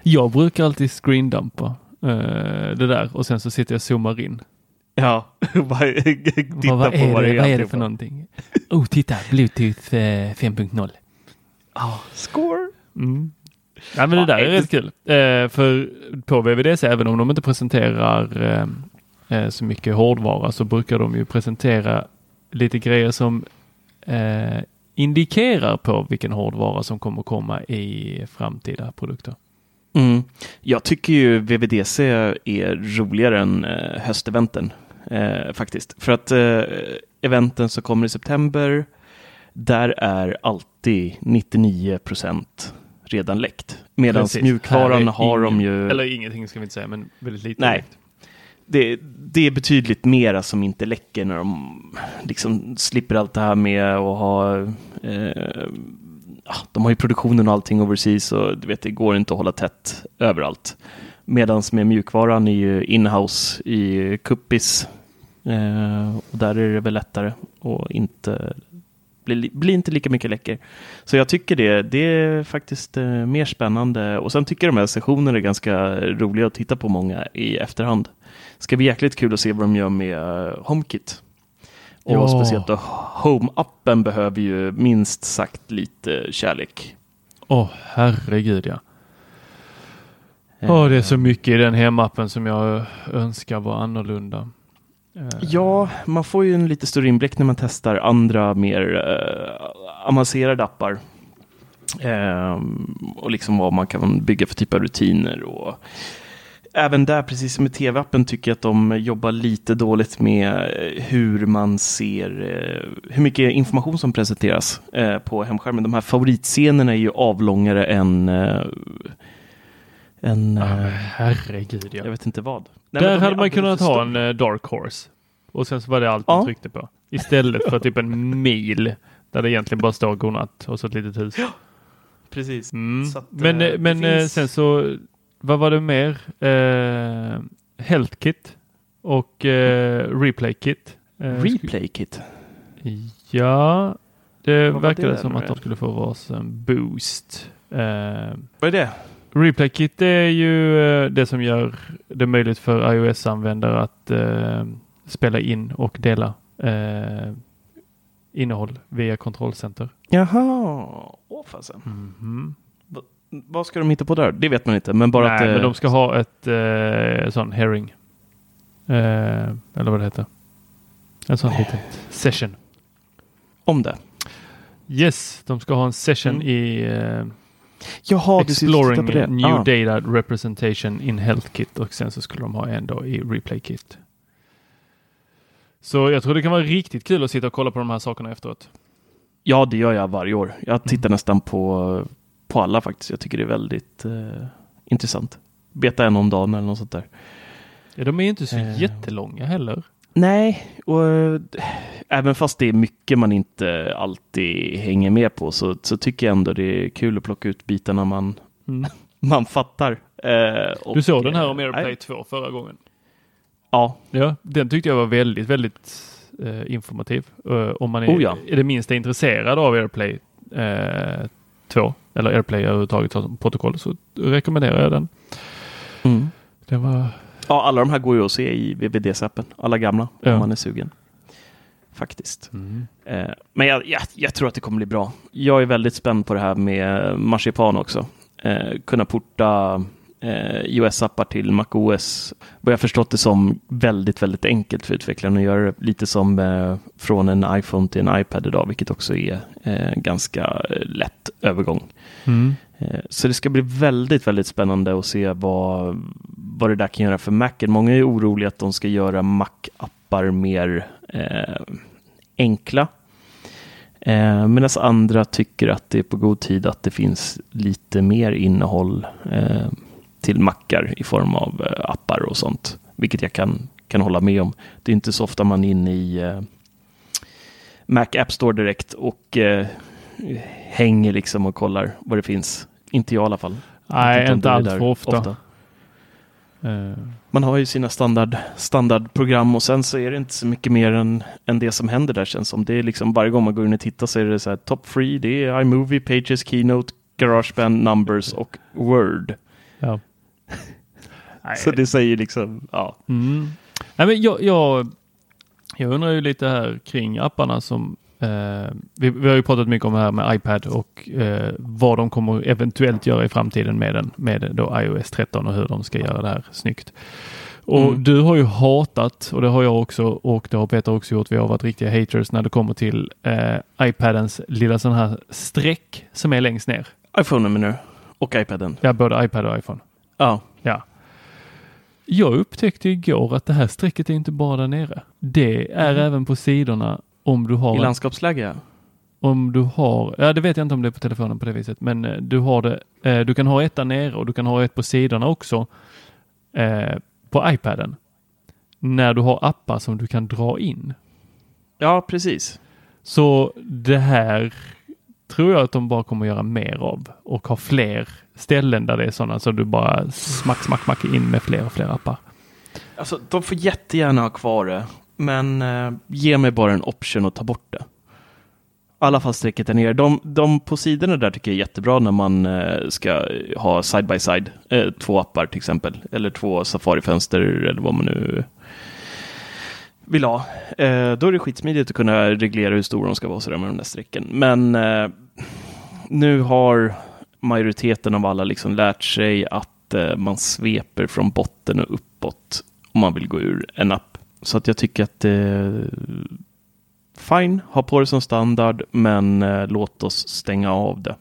jag brukar alltid screendumpa eh, det där och sen så sitter jag och zoomar in. <laughs> Ja, bara <laughs> titta vad, vad, på är vad det, det vad är det för någonting? Oh, titta, Bluetooth eh, 5.0. Ja, score. Mm. Ja, men det där är rätt kul. Eh, för på VVDC, även om de inte presenterar eh, eh, så mycket hårdvara så brukar de ju presentera lite grejer som eh, indikerar på vilken hårdvara som kommer komma i framtida produkter. Mm. Jag tycker ju VVDC är roligare än eh, hösteventen eh, faktiskt. För att eh, eventen som kommer i september, där är alltid 99 procent redan läckt. Medan mjukvaran har de ingen- ju... Eller ingenting ska vi inte säga, men väldigt lite. Nej. det, det är betydligt mera som inte läcker när de liksom slipper allt det här med att ha eh, ja, de har ju produktionen och allting overseas och du vet, det går inte att hålla tätt överallt. Medan med mjukvaran är ju inhouse i Kuppis eh, och där är det väl lättare och inte blir, blir inte lika mycket läcker. Så jag tycker det, det är faktiskt eh, mer spännande och sen tycker jag de här sessionerna är ganska roliga att titta på många i efterhand. ska bli jäkligt kul att se vad de gör med eh, HomeKit. Och Ja. speciellt då Home-appen behöver ju minst sagt lite kärlek. Åh, herregud ja. Åh, det är så mycket i den hemappen som jag önskar var annorlunda. Eh, Ja, man får ju en lite större inblick när man testar andra mer eh, avancerade appar. Ehm, och liksom vad man kan bygga för typ av rutiner. Och även där, precis som med tv-appen, tycker jag att de jobbar lite dåligt med eh, hur man ser, eh, hur mycket information som presenteras eh, på hemskärmen. De här favoritscenerna är ju avlångare än än, ja, eh, herregud ja. jag vet inte vad. Nej, Där de är hade man kunnat ha en eh, Dark Horse. Och sen så var det allt Ja. man tryckte på. Istället för typ en mil där det egentligen bara står godnatt och så ett litet hus. precis. Mm. Så att, men det men finns- sen så, vad var det mer? Eh, Health Kit och eh, Replay Kit. Eh, Replay kit. Ja, det verkade det som att de skulle få varsin boost. Eh, Vad är det? Replay Kit är ju eh, det som gör det möjligt för iOS-användare att eh, spela in och dela eh, innehåll via kontrollcenter. Jaha, åh fasen. Mhm. Vad ska de hitta på där? Det vet man inte, men bara Nej, att... eh, men de ska ha ett eh, sån herring. Eh, eller vad det heter. En sån liten session. Om det. Yes, de ska ha en session Mm. i eh, Jaha, Exploring på det. New Ah. Data Representation in Health Kit och sen så skulle de ha en då i Replay Kit. Så jag tror det kan vara riktigt kul att sitta och kolla på de här sakerna efteråt. Ja, det gör jag varje år. Jag Mm. tittar nästan på, på alla faktiskt. Jag tycker det är väldigt eh, intressant. Beta en om dagen eller något sånt där. Ja, de är inte så Eh. jättelånga heller. Nej, och eh, även fast det är mycket man inte alltid hänger med på så, så tycker jag ändå det är kul att plocka ut bitarna man, Mm. <laughs> man fattar. Eh, och, Du såg den här om eh, AirPlay nej. 2 förra gången. Ja, Ja, den tyckte jag var väldigt, väldigt eh, informativ. Eh, om man är, Oh ja. är det minsta intresserad av AirPlay eh, 2 eller AirPlay överhuvudtaget som protokoll så rekommenderar jag den. mm. Den var ja, alla de här går ju att se i VVDS-appen. Alla gamla, Ja. om man är sugen. Faktiskt. Eh, men jag, jag, jag tror att det kommer bli bra. Jag är väldigt spänd på det här med Marsipan också. Eh, kunna porta eh, iOS-appar till MacOS. Vad jag förstått det som väldigt, väldigt enkelt för utvecklaren att göra det lite som eh, från en iPhone till en iPad idag, vilket också är eh, ganska eh, lätt övergång. Mm. Eh, så det ska bli väldigt, väldigt spännande att se vad, vad det där kan göra för Macen. Många är oroliga att de ska göra Mac-appar mer eh, enkla. Eh, Medan andra tycker att det är på god tid att det finns lite mer innehåll eh, till mackar i form av eh, appar och sånt. Vilket jag kan, kan hålla med om. Det är inte så ofta man är inne i eh, Mac App Store direkt och eh, hänger liksom och kollar vad det finns. Inte jag i alla fall. Nej, inte är allt för ofta. Eh, Man har ju sina standard, standardprogram och sen så är det inte så mycket mer än, än det som händer där känns som. Det är liksom varje gång man går in och tittar så är det så här top free, det är iMovie, Pages, Keynote, Garageband, Numbers och Word. ja. <laughs> Så det säger liksom, ja. Mm. Nej, men jag, jag, jag undrar ju lite här kring apparna som eh, vi, vi har ju pratat mycket om det här med iPad och eh, vad de kommer eventuellt göra i framtiden med den med då iOS 13 och hur de ska göra det här snyggt. Och Mm. du har ju hatat och det har jag också och det har Peter också gjort. Vi har varit riktiga haters när det kommer till eh, iPadens lilla sån här streck som är längst ner. iPhone menar du? Och iPaden. Ja, både iPad och iPhone. Ja. Ja. Jag upptäckte igår att det här strecket är inte bara där nere. Det är Mhm. även på sidorna om du har I landskapsläge ja. om du har, ja det vet jag inte om det är på telefonen på det viset, men eh, du har det, eh, du kan ha ett där nere och du kan ha ett på sidorna också eh, på iPaden. När du har appar som du kan dra in. Ja, precis. Så det här tror jag att de bara kommer göra mer av och ha fler ställen där det är sådana så du bara smack, smack, smack in med fler och fler appar. Alltså, de får jättegärna ha kvar det, men eh, ge mig bara en option att ta bort det. I alla fall strecket där nere. De, de på sidorna där tycker jag är jättebra när man eh, ska ha side by side. Eh, två appar till exempel, eller två Safari-fönster eller vad man nu vill ha. Eh, då är det skitsmidigt att kunna reglera hur stora de ska vara sådär med de där strecken. Men eh, nu har majoriteten av alla liksom lärt sig att eh, man sveper från botten och uppåt om man vill gå ur en app. Så att jag tycker att eh, fine, ha på det som standard, men eh, låt oss stänga av det.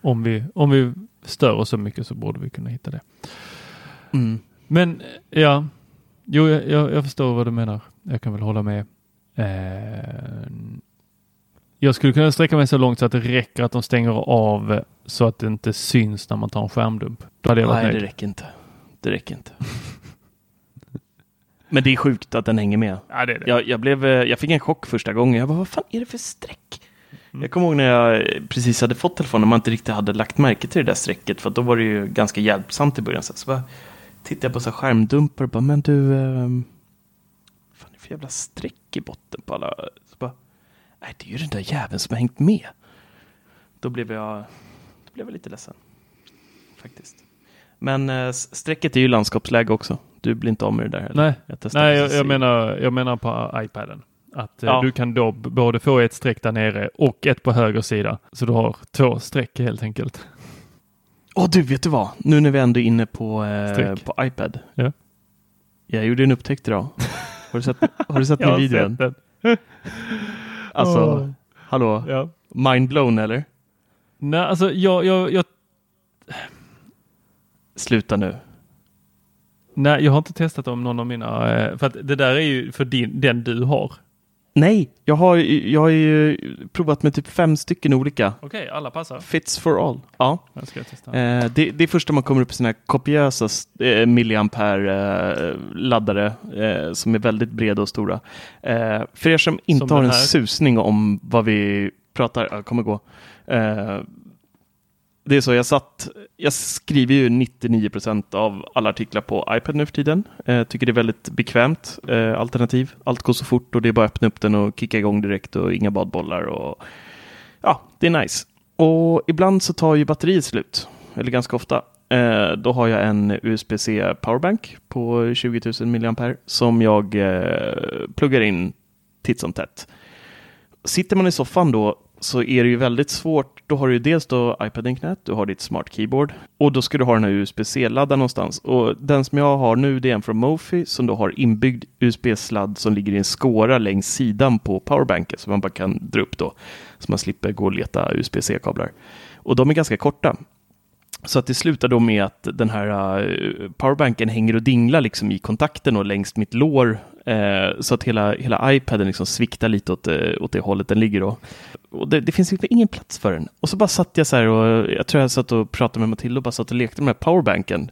Om vi, om vi stör oss så mycket så borde vi kunna hitta det. Mm. Men eh, ja, jo, jag, jag, förstår vad du menar. Jag kan väl hålla med. Eh, jag skulle kunna sträcka mig så långt så att det räcker att de stänger av så att det inte syns när man tar en skärmdump. Då hade jag varit Nej, det nöjd. räcker inte. Det räcker inte. <laughs> men det är sjukt att den hänger med. Ja, det är det. Jag, jag, blev, eh, jag fick en chock första gången. Jag bara, vad fan är det för streck? Jag kommer ihåg när jag precis hade fått telefonen och man inte riktigt hade lagt märke till det där strecket. För då var det ju ganska hjälpsamt i början. Så, så bara tittade jag på så skärmdumpar och bara, men du, eh, fan det är för jävla streck i botten på alla. Så bara, nej det är ju den där jäveln som har hängt med. Då blev jag, då blev jag lite ledsen. Faktiskt. Men eh, strecket är ju landskapsläge också. Du blir inte av med det där heller. Nej, jag, Nej jag, jag, menar, jag menar på iPaden. Att eh, Ja. du kan då både få ett streck där nere och ett på höger sida. Så du har två streck helt enkelt. Åh du, vet du vad? Nu när vi ändå är inne på, eh, på iPad. Ja. Jag gjorde en upptäckt idag. Har du sett, har du sett <laughs> Jag min har video sett än? den. <laughs> Alltså, Åh. hallå? Ja. Mind blown eller? Nej, alltså jag, jag, jag, Sluta nu. Nej, jag har inte testat om någon av mina, eh, för att det där är ju för din, den du har. Nej, jag har, jag har ju provat med typ fem stycken olika. Okej, alla passar. Fits for all. Ja. Jag ska testa. Eh, det, det är första man kommer upp i sådana här kopiösa eh, milliampere eh, eh, som är väldigt breda och stora. Eh, för er som inte Som har en susning om vad vi pratar, jag kommer gå. Det är så, jag satt, jag skriver ju 99% av alla artiklar på iPad nu för tiden. Eh, tycker det är väldigt bekvämt eh, alternativ. Allt går så fort och det är bara att öppna upp den och kicka igång direkt och inga badbollar och ja, det är nice. Och ibland så tar ju batteriet slut, eller ganska ofta. Eh, då har jag en USB-C powerbank på 20 000 mAh som jag eh, pluggar in titt som tätt. Sitter man i soffan då så är det ju väldigt svårt. Då har du ju dels då iPaden knät, du har ditt smart keyboard och då ska du ha den här USB-C-laddaren någonstans. Och den som jag har nu det är en från Mofi som då har inbyggd USB-sladd som ligger i en skåra längs sidan på powerbanken som man bara kan dra upp då. Så man slipper gå och leta USB-C-kablar. Och de är ganska korta. Så att det slutar då med att den här uh, powerbanken hänger och dinglar liksom i kontakten och längs mitt lår. Uh, så att hela, hela iPaden liksom sviktar lite åt, uh, åt det hållet den ligger då. Och det, det finns liksom ingen plats för den. Och så bara satt jag så här och jag tror jag satt och pratade med Matilda och bara satt och lekte med den här powerbanken.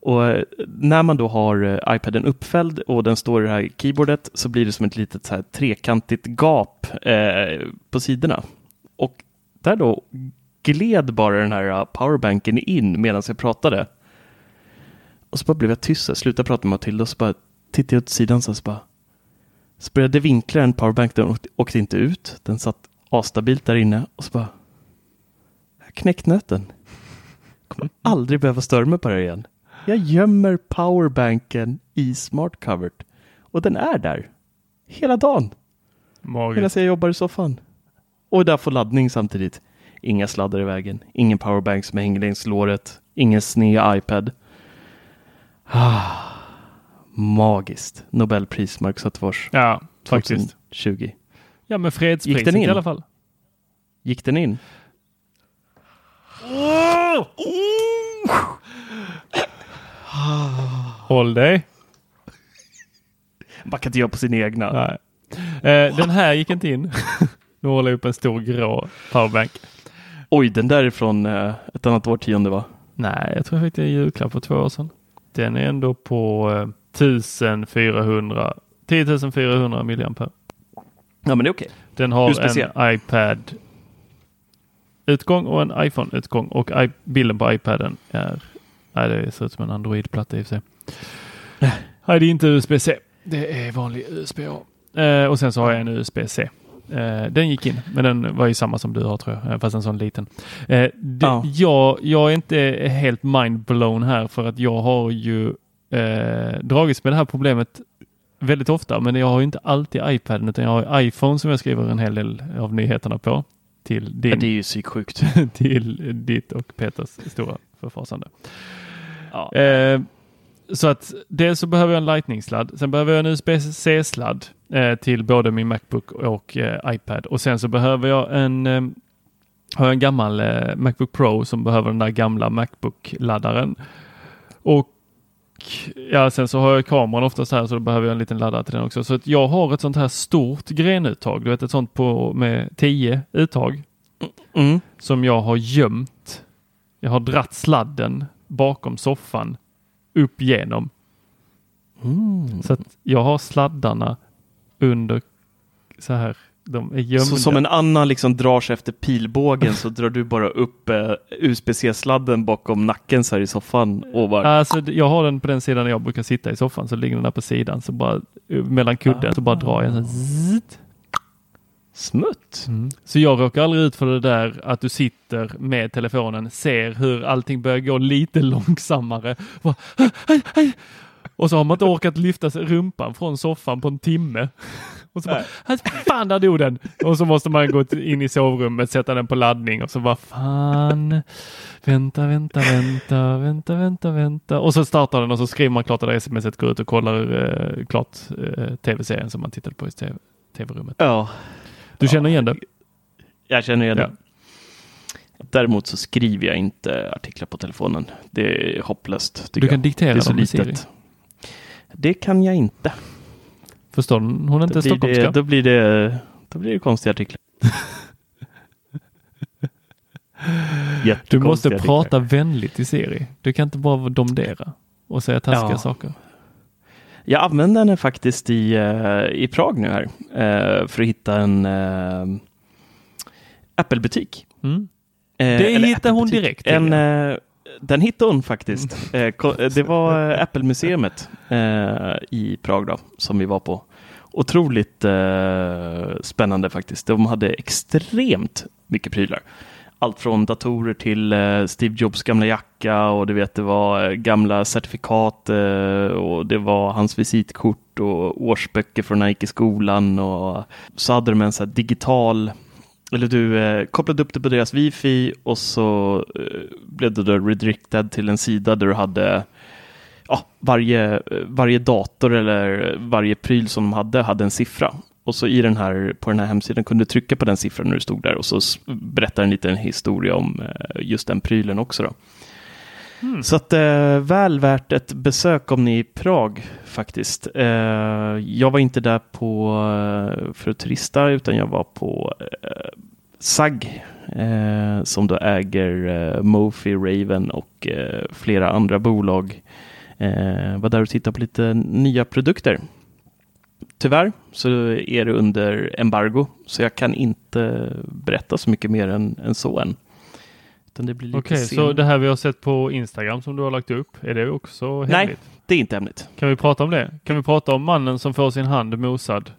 Och när man då har iPaden uppfälld och den står i det här keyboardet så blir det som ett litet så här trekantigt gap eh, på sidorna. Och där då gled bara den här uh, powerbanken in medan jag pratade. Och så bara blev jag tyst, jag slutade prata med Matilda och så bara tittade jag åt sidan så, så bara så började vinkla den powerbanken och åkte, åkte inte ut. Den satt asstabilt där inne och så bara jag knäckt nöten. Kommer aldrig behöva störa mig på det här igen. Jag gömmer powerbanken i smart covert och den är där hela dagen. Medan Magiskt. jag jobbar i soffan. Och där får laddning samtidigt. Inga sladdar i vägen. Ingen powerbank som hänger längs låret. Ingen sned iPad. Ah, magiskt. Nobelpris Mark Zuckerfors Ja, faktiskt. 2020. Ja, men Gick fredspriset den in? i alla fall. Gick den in? Håll dig. Man kan inte göra på sina egna. Nej. Eh, den här gick inte in. nu håller jag upp en stor grå powerbank. Oj, den där är från eh, ett annat årtionde va? Nej, jag tror jag fick det i julklapp för två år sedan. Den är ändå på eh, 1400, 10 400 milliampere. Ja, men det är okej. Den har en iPad utgång och en iPhone-utgång och i- bilden på iPaden är, nej det ser ut som en Android-platta i och för sig. Nej, det är inte USB-C. Det är vanlig USB-A. Eh, och sen så har jag en USB-C. Eh, den gick in, men den var ju samma som du har tror jag, eh, fast en sån liten. Eh, det, Ja. jag, jag är inte helt mind-blown här för att jag har ju eh, dragits med det här problemet väldigt ofta, men jag har ju inte alltid iPaden utan jag har iPhone som jag skriver en hel del av nyheterna på. Till, din, Ja, det är ju psyksjukt. <laughs> till ditt och Peters stora förfasande. Ja. Eh, så att dels så behöver jag en Lightning-sladd. Sen behöver jag en USB-C-sladd eh, till både min Macbook och eh, iPad. Och sen så behöver jag en, eh, har jag en gammal eh, Macbook Pro som behöver den där gamla Macbook-laddaren. Och ja, sen så har jag kameran oftast här så då behöver jag en liten laddare till den också. Så att jag har ett sånt här stort grenuttag, du vet ett sånt på med 10 uttag Mm. som jag har gömt. Jag har dratt sladden bakom soffan upp genom. Mm. Så att jag har sladdarna under så här De är gömda. Så som en annan liksom drar sig efter pilbågen så drar du bara upp eh, USB-C-sladden bakom nacken så här i soffan och bara... Alltså, jag har den på den sidan jag brukar sitta i soffan, så ligger den där på sidan, så bara eh, mellan kudden så bara drar jag sån zzzt. Smutt! Mm. Så jag råkar aldrig ut för det där att du sitter med telefonen, ser hur allting börjar gå lite <laughs> långsammare. Bara, "Aj, aj, aj." Och så har man inte orkat lyfta rumpan från soffan på en timme. <laughs> Och så bara, "Ah, fan där dog den! Och så måste man gå in i sovrummet, sätta den på laddning och så bara, fan, vänta, vänta, vänta, vänta, vänta, vänta. Och så startar den och så skriver man klart det där smset, går ut och kollar eh, klart eh, tv-serien som man tittade på i TV tv-rummet. Ja, Du känner igen det? jag känner igen det. Däremot så skriver jag inte artiklar på telefonen. Det är hopplöst. Du kan jag. diktera det är så dem med Siri. litet. Det kan jag inte. Förstår hon hon är inte stockholmska? det, då, blir det, då blir det konstiga artiklar. <laughs> Du måste artiklar. prata vänligt till Siri. Du kan inte bara domdera och säga taskiga Ja. saker. Jag använder den faktiskt i, eh, i Prag nu här eh, för att hitta en uh, Apple-butik. Mm. Eh, Det eller hittar hon direkt, En, eh, den hittade hon faktiskt. Mm. Eh, eh, det var eh, Apple-museet eh, i Prag då, som vi var på. Otroligt eh, spännande faktiskt. De hade extremt mycket prylar. Allt från datorer till eh, Steve Jobs gamla jacka och du vet det var eh, gamla certifikat eh, och det var hans visitkort och årsböcker från när han gick i skolan och så hade de en så här digital eller du eh, kopplade upp det på deras wifi och så eh, blev du då redirected till en sida där du hade ja, varje, eh, varje dator eller varje pryl som de hade hade en siffra. Och så i den här, på den här hemsidan kunde du trycka på den siffran när du stod där och så berättar den lite en historia om eh, just den prylen också. Då. Så att eh, väl värt ett besök om ni är i Prag faktiskt. Eh, jag var inte där på, eh, för att turista utan jag var på eh, SAG eh, som då äger eh, Mofi, Raven och eh, flera andra bolag. Var där och tittade på lite nya produkter. Tyvärr så är det under embargo så jag kan inte berätta så mycket mer än, än så än. Okej, sen- så det här vi har sett på Instagram som du har lagt upp, är det också Nej. hemligt? Det är inte hemligt. Kan vi prata om det? Kan vi prata om mannen som får sin hand mosad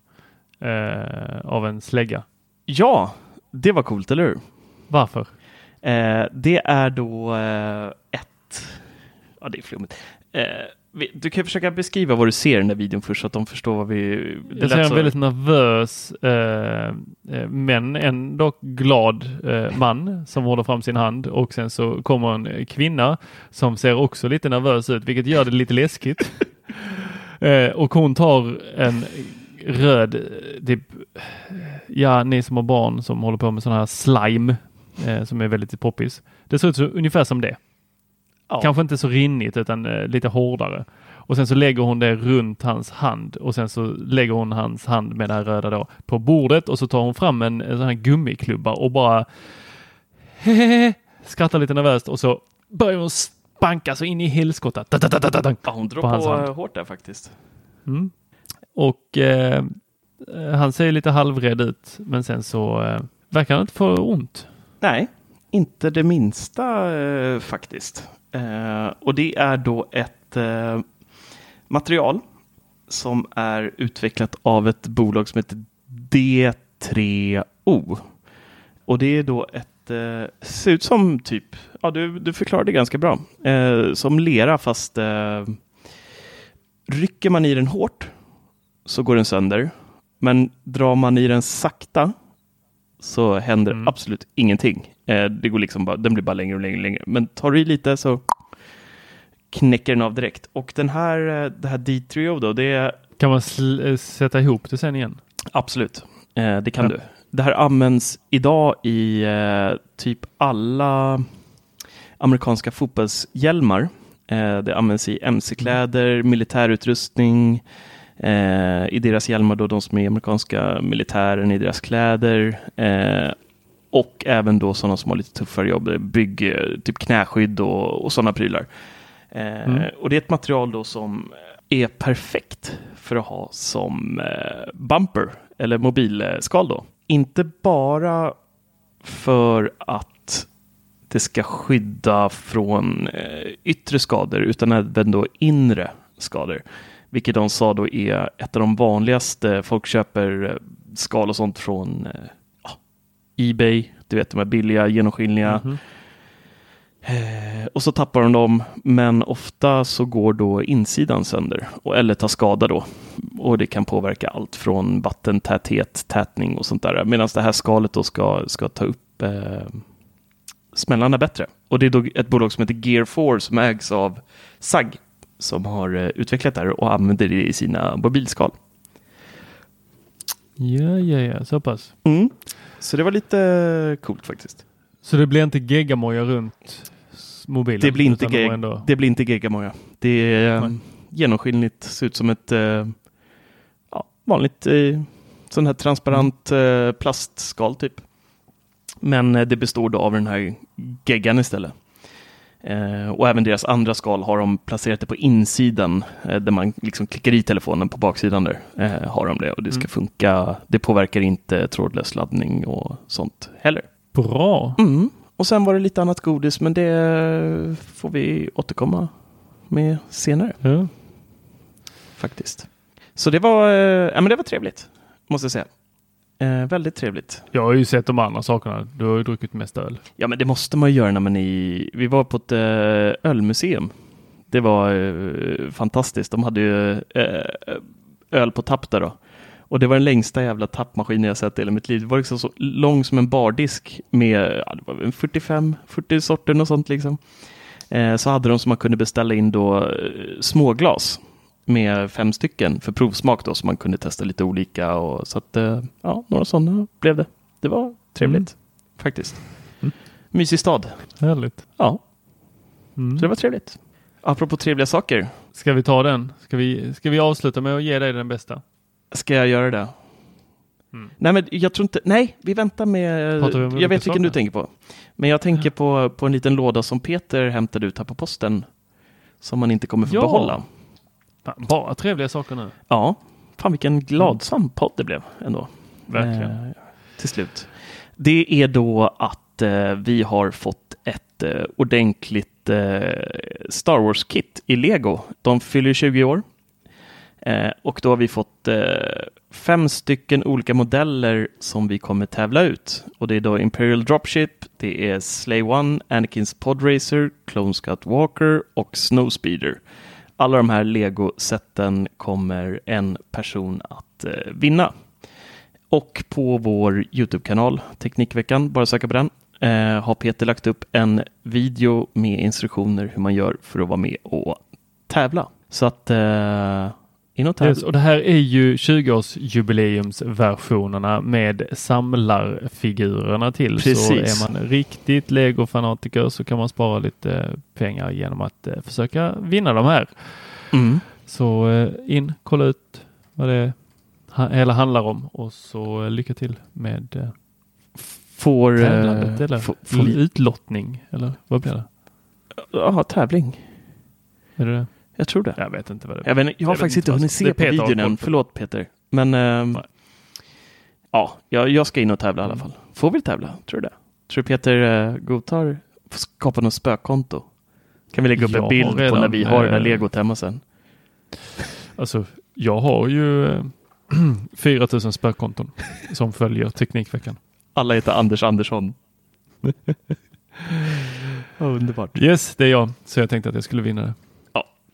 eh, av en slägga? Ja, det var coolt, eller hur? Varför? Eh, det är då eh, ett... Ja, det är flummigt. Du kan försöka beskriva vad du ser i den där videon först så att de förstår vad vi... det Jag ser en så- väldigt nervös eh, eh, men ändå glad eh, man som håller fram sin hand och sen så kommer en kvinna som ser också lite nervös ut vilket gör det lite läskigt. <laughs> eh, och hon tar en röd, typ, ja ni som har barn som håller på med sån här slime eh, som är väldigt poppis. Det ser ut så, ungefär som det. Ja. Kanske inte så rinnigt utan eh, lite hårdare. Och sen så lägger hon det runt hans hand och sen så lägger hon hans hand med det här röda då på bordet och så tar hon fram en, en sån här gummiklubba och bara <laughs> skrattar lite nervöst och så börjar hon spanka så in i helskotta. Ja, hon drar på på, hans hand. eh, hårt där faktiskt. Mm. Och eh, han ser lite halvrädd ut men sen så eh, verkar han inte få ont. Nej, inte det minsta eh, faktiskt. Eh, och det är då ett eh, material som är utvecklat av ett bolag som heter D3O. Och det är då ett, eh, ser ut som typ, ja du, du förklarade det ganska bra, eh, som lera fast eh, rycker man i den hårt så går den sönder. Men drar man i den sakta så händer Mm. absolut ingenting. Eh, det går liksom bara, den blir bara längre och längre och längre. Men tar du i lite så knäcker den av direkt. Och den här, eh, det här D3O då, det är Kan man eh, sätta ihop det sen igen? absolut, det kan Ja. du. Det här används idag i typ alla amerikanska fotbollshjälmar. Det används i mc-kläder, militärutrustning, eh, i deras hjälmar då, de som är amerikanska militären, i deras kläder. Och även då sådana som har lite tuffare jobb, bygg, typ knäskydd och, och sådana prylar. Eh, Mm. Och det är ett material då som är perfekt för att ha som eh, bumper eller mobilskal då. inte bara för att det ska skydda från eh, yttre skador utan även då inre skador. Vilket de sa då är ett av de vanligaste. Folk köper eh, skal och sånt från eh, Ebay. Du vet de här billiga genomskinliga. Eh, och så tappar de dem, men ofta så går då insidan sönder och, eller tar skada då. Och det kan påverka allt från vattentäthet, tätning och sånt där. Medan det här skalet då ska, ska ta upp eh, smällarna bättre. Och det är då ett bolag som heter Gear 4 som ägs av SAG som har eh, utvecklat det här och använder det i sina mobilskal. Ja, ja, ja, så pass. Mm. Så det var lite coolt faktiskt. Så det blir inte geggamoja runt mobilen? Det blir inte, geg, ändå- det blir inte geggamoja. Det är Nej. um, genomskinligt, ser ut som ett eh, ja, vanligt eh, sån här transparent eh, plastskal typ. Men eh, det består då av den här geggan istället. Eh, och även deras andra skal har de placerat det på insidan eh, där man liksom klickar i telefonen på baksidan där. Eh, har de det och det ska Mm. funka. Det påverkar inte trådlös laddning och sånt heller. Bra. Mm. Och sen var det lite annat godis, men det får vi återkomma med senare Ja. faktiskt. Så det var, eh, ja, men det var trevligt, måste jag säga. Eh, väldigt trevligt. Jag har ju sett de andra sakerna. Du har ju druckit mest öl. Ja, men det måste man ju göra när man är i... Vi var på ett eh, ölmuseum. Det var eh, fantastiskt. De hade ju eh, öl på tapp där då. Och det var den längsta jävla tappmaskinen jag sett i hela mitt liv. Det var liksom så lång som en bardisk med ja, det var väl 45-40 sorter och sånt liksom. Eh, så hade de som man kunde beställa in då eh, småglas med fem stycken för provsmak då, så man kunde testa lite olika. Och, så att, eh, ja, några sådana blev det. Det var trevligt faktiskt. Mm. Mysig stad. Härligt. Ja, Mm. så det var trevligt. Apropå trevliga saker, Ska vi ta den? Ska vi, ska vi avsluta med att ge dig den bästa? ska jag göra det? Mm. Nej, men jag tror inte. Nej, vi väntar med. Vi jag vet vilken du tänker på. Men jag tänker på, på en liten låda som Peter hämtade ut här på posten. Som man inte kommer få Ja. behålla. Fan, Bara trevliga saker nu. Ja, fan vilken gladsam podd det blev ändå. Verkligen. Eh, till slut. Det är då att eh, vi har fått ett eh, ordentligt eh, Star Wars-kit i Lego. De fyller 20 år. Eh, och då har vi fått eh, fem stycken olika modeller som vi kommer tävla ut. Och det är då Imperial Dropship, det är Slay One, Anakins Podracer, Clone Scout Walker och Snowspeeder. Alla de här Lego-sätten kommer en person att eh, vinna. Och på vår YouTube-kanal, Teknikveckan, bara söka på den, eh, har Peter lagt upp en video med instruktioner hur man gör för att vara med och tävla. Så att eh, och tävla. Yes, och det här är ju 20-årsjubileumsversionerna med samlarfigurerna till. Precis. Så är man riktigt Lego-fanatiker så kan man spara lite pengar genom att eh, försöka vinna de här. Mm. Så eh, in, kolla ut vad det hela handlar om och så eh, lycka till med eh, Får, eh, tävlandet eller får, får, utlottning eller vad blir det? ja, tävling. Är det det? Jag tror det. Jag vet inte vad det Jag, vet, jag har Jag faktiskt inte hunnit det se är på videon än. på. Förlåt Peter. Men Nej. ja, jag, ska in och tävla i alla Mm. fall. Får vi tävla? Tror du det? Tror du Peter eh, godtar skapa något spökkonto? Kan vi lägga upp en bild på redan, när vi har den här eh, legot hemma sen? Alltså, jag har ju eh, <clears throat> 4000 spökkonton som följer Teknikveckan. Alla heter Anders Andersson. <laughs> Underbart. Yes, det är jag. Så jag tänkte att jag skulle vinna det.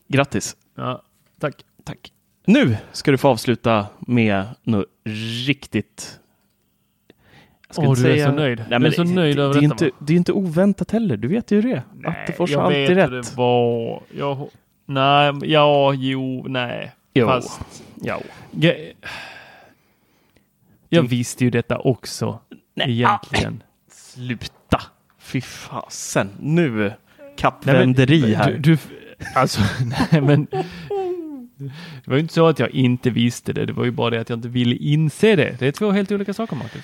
Grattis. Ja, tack. Tack. Nu ska du få avsluta med något riktigt... Jag Åh, inte du är säga- så nöjd. Nej, Du är så det- nöjd det, över det, är detta, inte, det är inte oväntat heller. Du vet ju hur det är. Attefors har alltid vet rätt. det var. Jag, nej, ja, jo, nej. Jo. Fast, Ja. ge- jag Du- visste ju detta också Nej, egentligen. Sluta! Fy fasen. Nu kappvänderi här. Du, du, alltså, <laughs> nej men. Det var ju inte så att jag inte visste det. Det var ju bara det att jag inte ville inse det. Det är två helt olika saker, Marcus.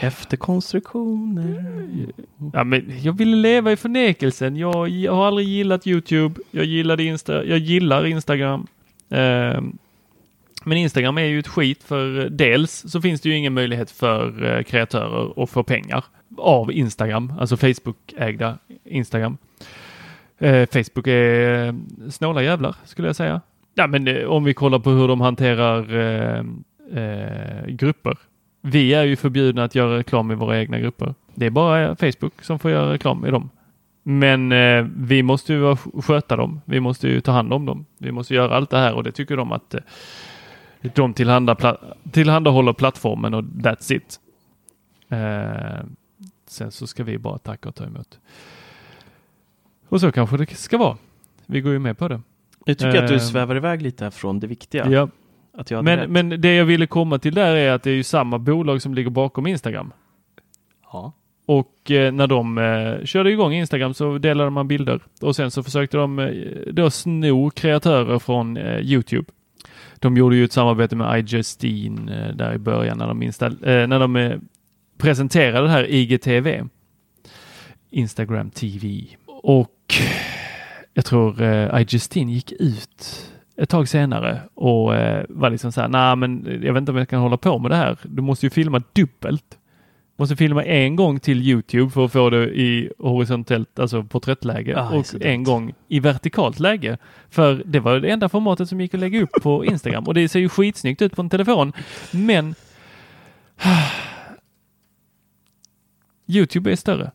Efterkonstruktioner. Ja, men jag ville leva i förnekelsen. Jag, jag har aldrig gillat Youtube. Jag gillade Insta. Jag gillar Instagram. Ehm, Men Instagram är ju ett skit för dels så finns det ju ingen möjlighet för eh, kreatörer att få pengar av Instagram, alltså Facebook-ägda Instagram. Eh, Facebook är eh, snåla jävlar skulle jag säga. Ja, men eh, om vi kollar på hur de hanterar eh, eh, grupper. Vi är ju förbjudna att göra reklam i våra egna grupper. Det är bara eh, Facebook som får göra reklam i dem. Men eh, vi måste ju sköta dem. Vi måste ju ta hand om dem. Vi måste göra allt det här och det tycker de att eh, de tillhanda, pla tillhandahåller plattformen och that's it. Eh, sen så ska vi bara tacka och ta emot. Och så kanske det ska vara. Vi går ju med på det. Jag tycker att du Eh, svävar iväg lite från det viktiga. Ja. Att jag rätt. Men, men det jag ville komma till där är att det är ju samma bolag som ligger bakom Instagram. Ja. Och eh, när de eh, körde igång Instagram så delade man bilder och sen så försökte de eh, då sno kreatörer från eh, Youtube. De gjorde ju ett samarbete med iJustine eh, där i början när de, install- eh, när de eh, presenterade det här IGTV. Instagram TV. Och jag tror eh, iJustine gick ut ett tag senare och eh, var liksom så här, nej men jag vet inte om jag kan hålla på med det här. Du måste ju filma dubbelt. Måste filma en gång till Youtube för att få det i horisontellt, alltså porträttläge Ah, och en gång i vertikalt läge. För det var det enda formatet som gick att lägga upp på Instagram och det ser ju skitsnyggt ut på en telefon. Men <sighs> Youtube är större.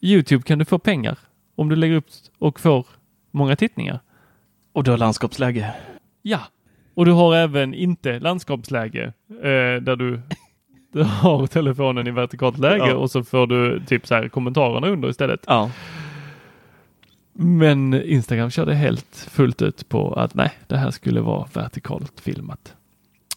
Youtube kan du få pengar om du lägger upp och får många tittningar. Och du har landskapsläge. Ja, och du har även inte landskapsläge eh, där du, <laughs> har telefonen i vertikalt läge Ja. och så får du typ så här kommentarerna under istället. Ja. Men Instagram körde helt fullt ut på att nej, det här skulle vara vertikalt filmat.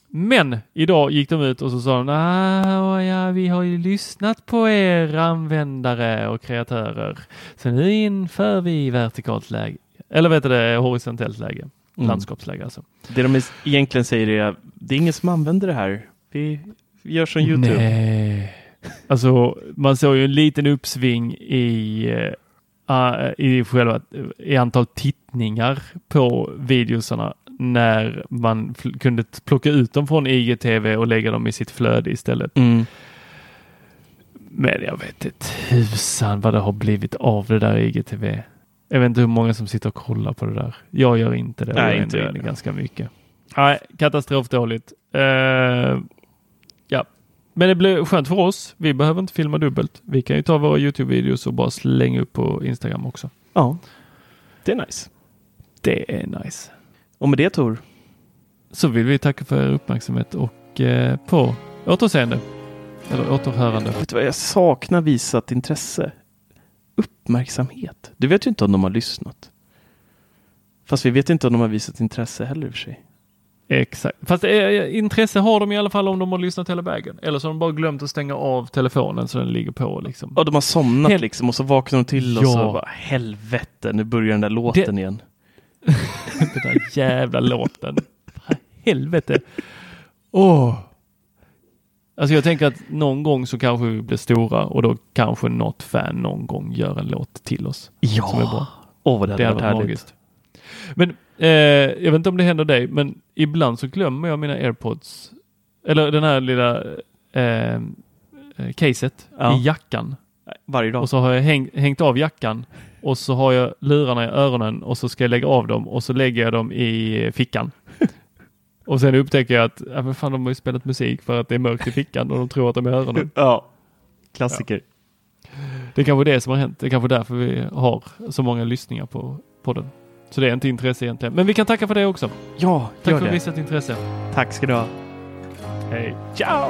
Men idag gick de ut och så sa de, ah, ja, vi har ju lyssnat på er användare och kreatörer. Så nu inför vi vertikalt läge. Eller vet du det, horisontellt läge. Mm. Landskapsläge alltså. Det de egentligen säger är det är ingen som använder det här. Vi gör som Youtube. Nej. Alltså, man såg ju en liten uppsving i, eh, i själva i antal tittningar på videosarna när man kunde plocka ut dem från IGTV och lägga dem i sitt flöde istället. Mm. Men jag vet inte tusan vad det har blivit av det där IGTV. Jag vet inte hur många som sitter och kollar på det där. Jag gör inte det. Nej, jag inte jag heller. ganska mycket. Nej, katastrofdåligt. Uh, ja, men det blir skönt för oss. Vi behöver inte filma dubbelt. Vi kan ju ta våra Youtube-videos och bara slänga upp på Instagram också. Ja, det är nice. Det är nice. Och med det Tor, Så vill vi tacka för er uppmärksamhet och eh, på återseende. Eller återhörande. vet du vad jag saknar visat intresse? Uppmärksamhet. Du vet ju inte om de har lyssnat. Fast vi vet inte om de har visat intresse heller i och för sig. Exakt. Fast eh, intresse har de i alla fall om de har lyssnat hela vägen. Eller så har de bara glömt att stänga av telefonen så den ligger på liksom. Ja, de har somnat Helt- liksom och så vaknar de till och Ja. så bara helvete, nu börjar den där låten igen. <laughs> Den där jävla låten. Helvete. Åh. Alltså jag tänker att någon gång så kanske vi blir stora och då kanske något fan någon gång gör en låt till oss. Ja, Som är bra. åh vad det Det hade hade varit varit magiskt. Men eh, jag vet inte om det händer dig, men ibland så glömmer jag mina airpods. Eller den här lilla eh, eh, caset Ja. i jackan. Varje dag. Och så har jag häng, hängt av jackan och så har jag lurarna i öronen och så ska jag lägga av dem och så lägger jag dem i fickan. <laughs> och sen upptäcker jag att ja, men fan, de har ju spelat musik för att det är mörkt i fickan och de tror att de är i öronen. <laughs> Ja, klassiker. Det är kanske det som har hänt. Det är kanske därför vi har så många lyssningar på podden. Så det är inte intresse egentligen. Men vi kan tacka för det också. Ja, Tack för det. visat intresse. Tack ska du ha. Hej. Ciao!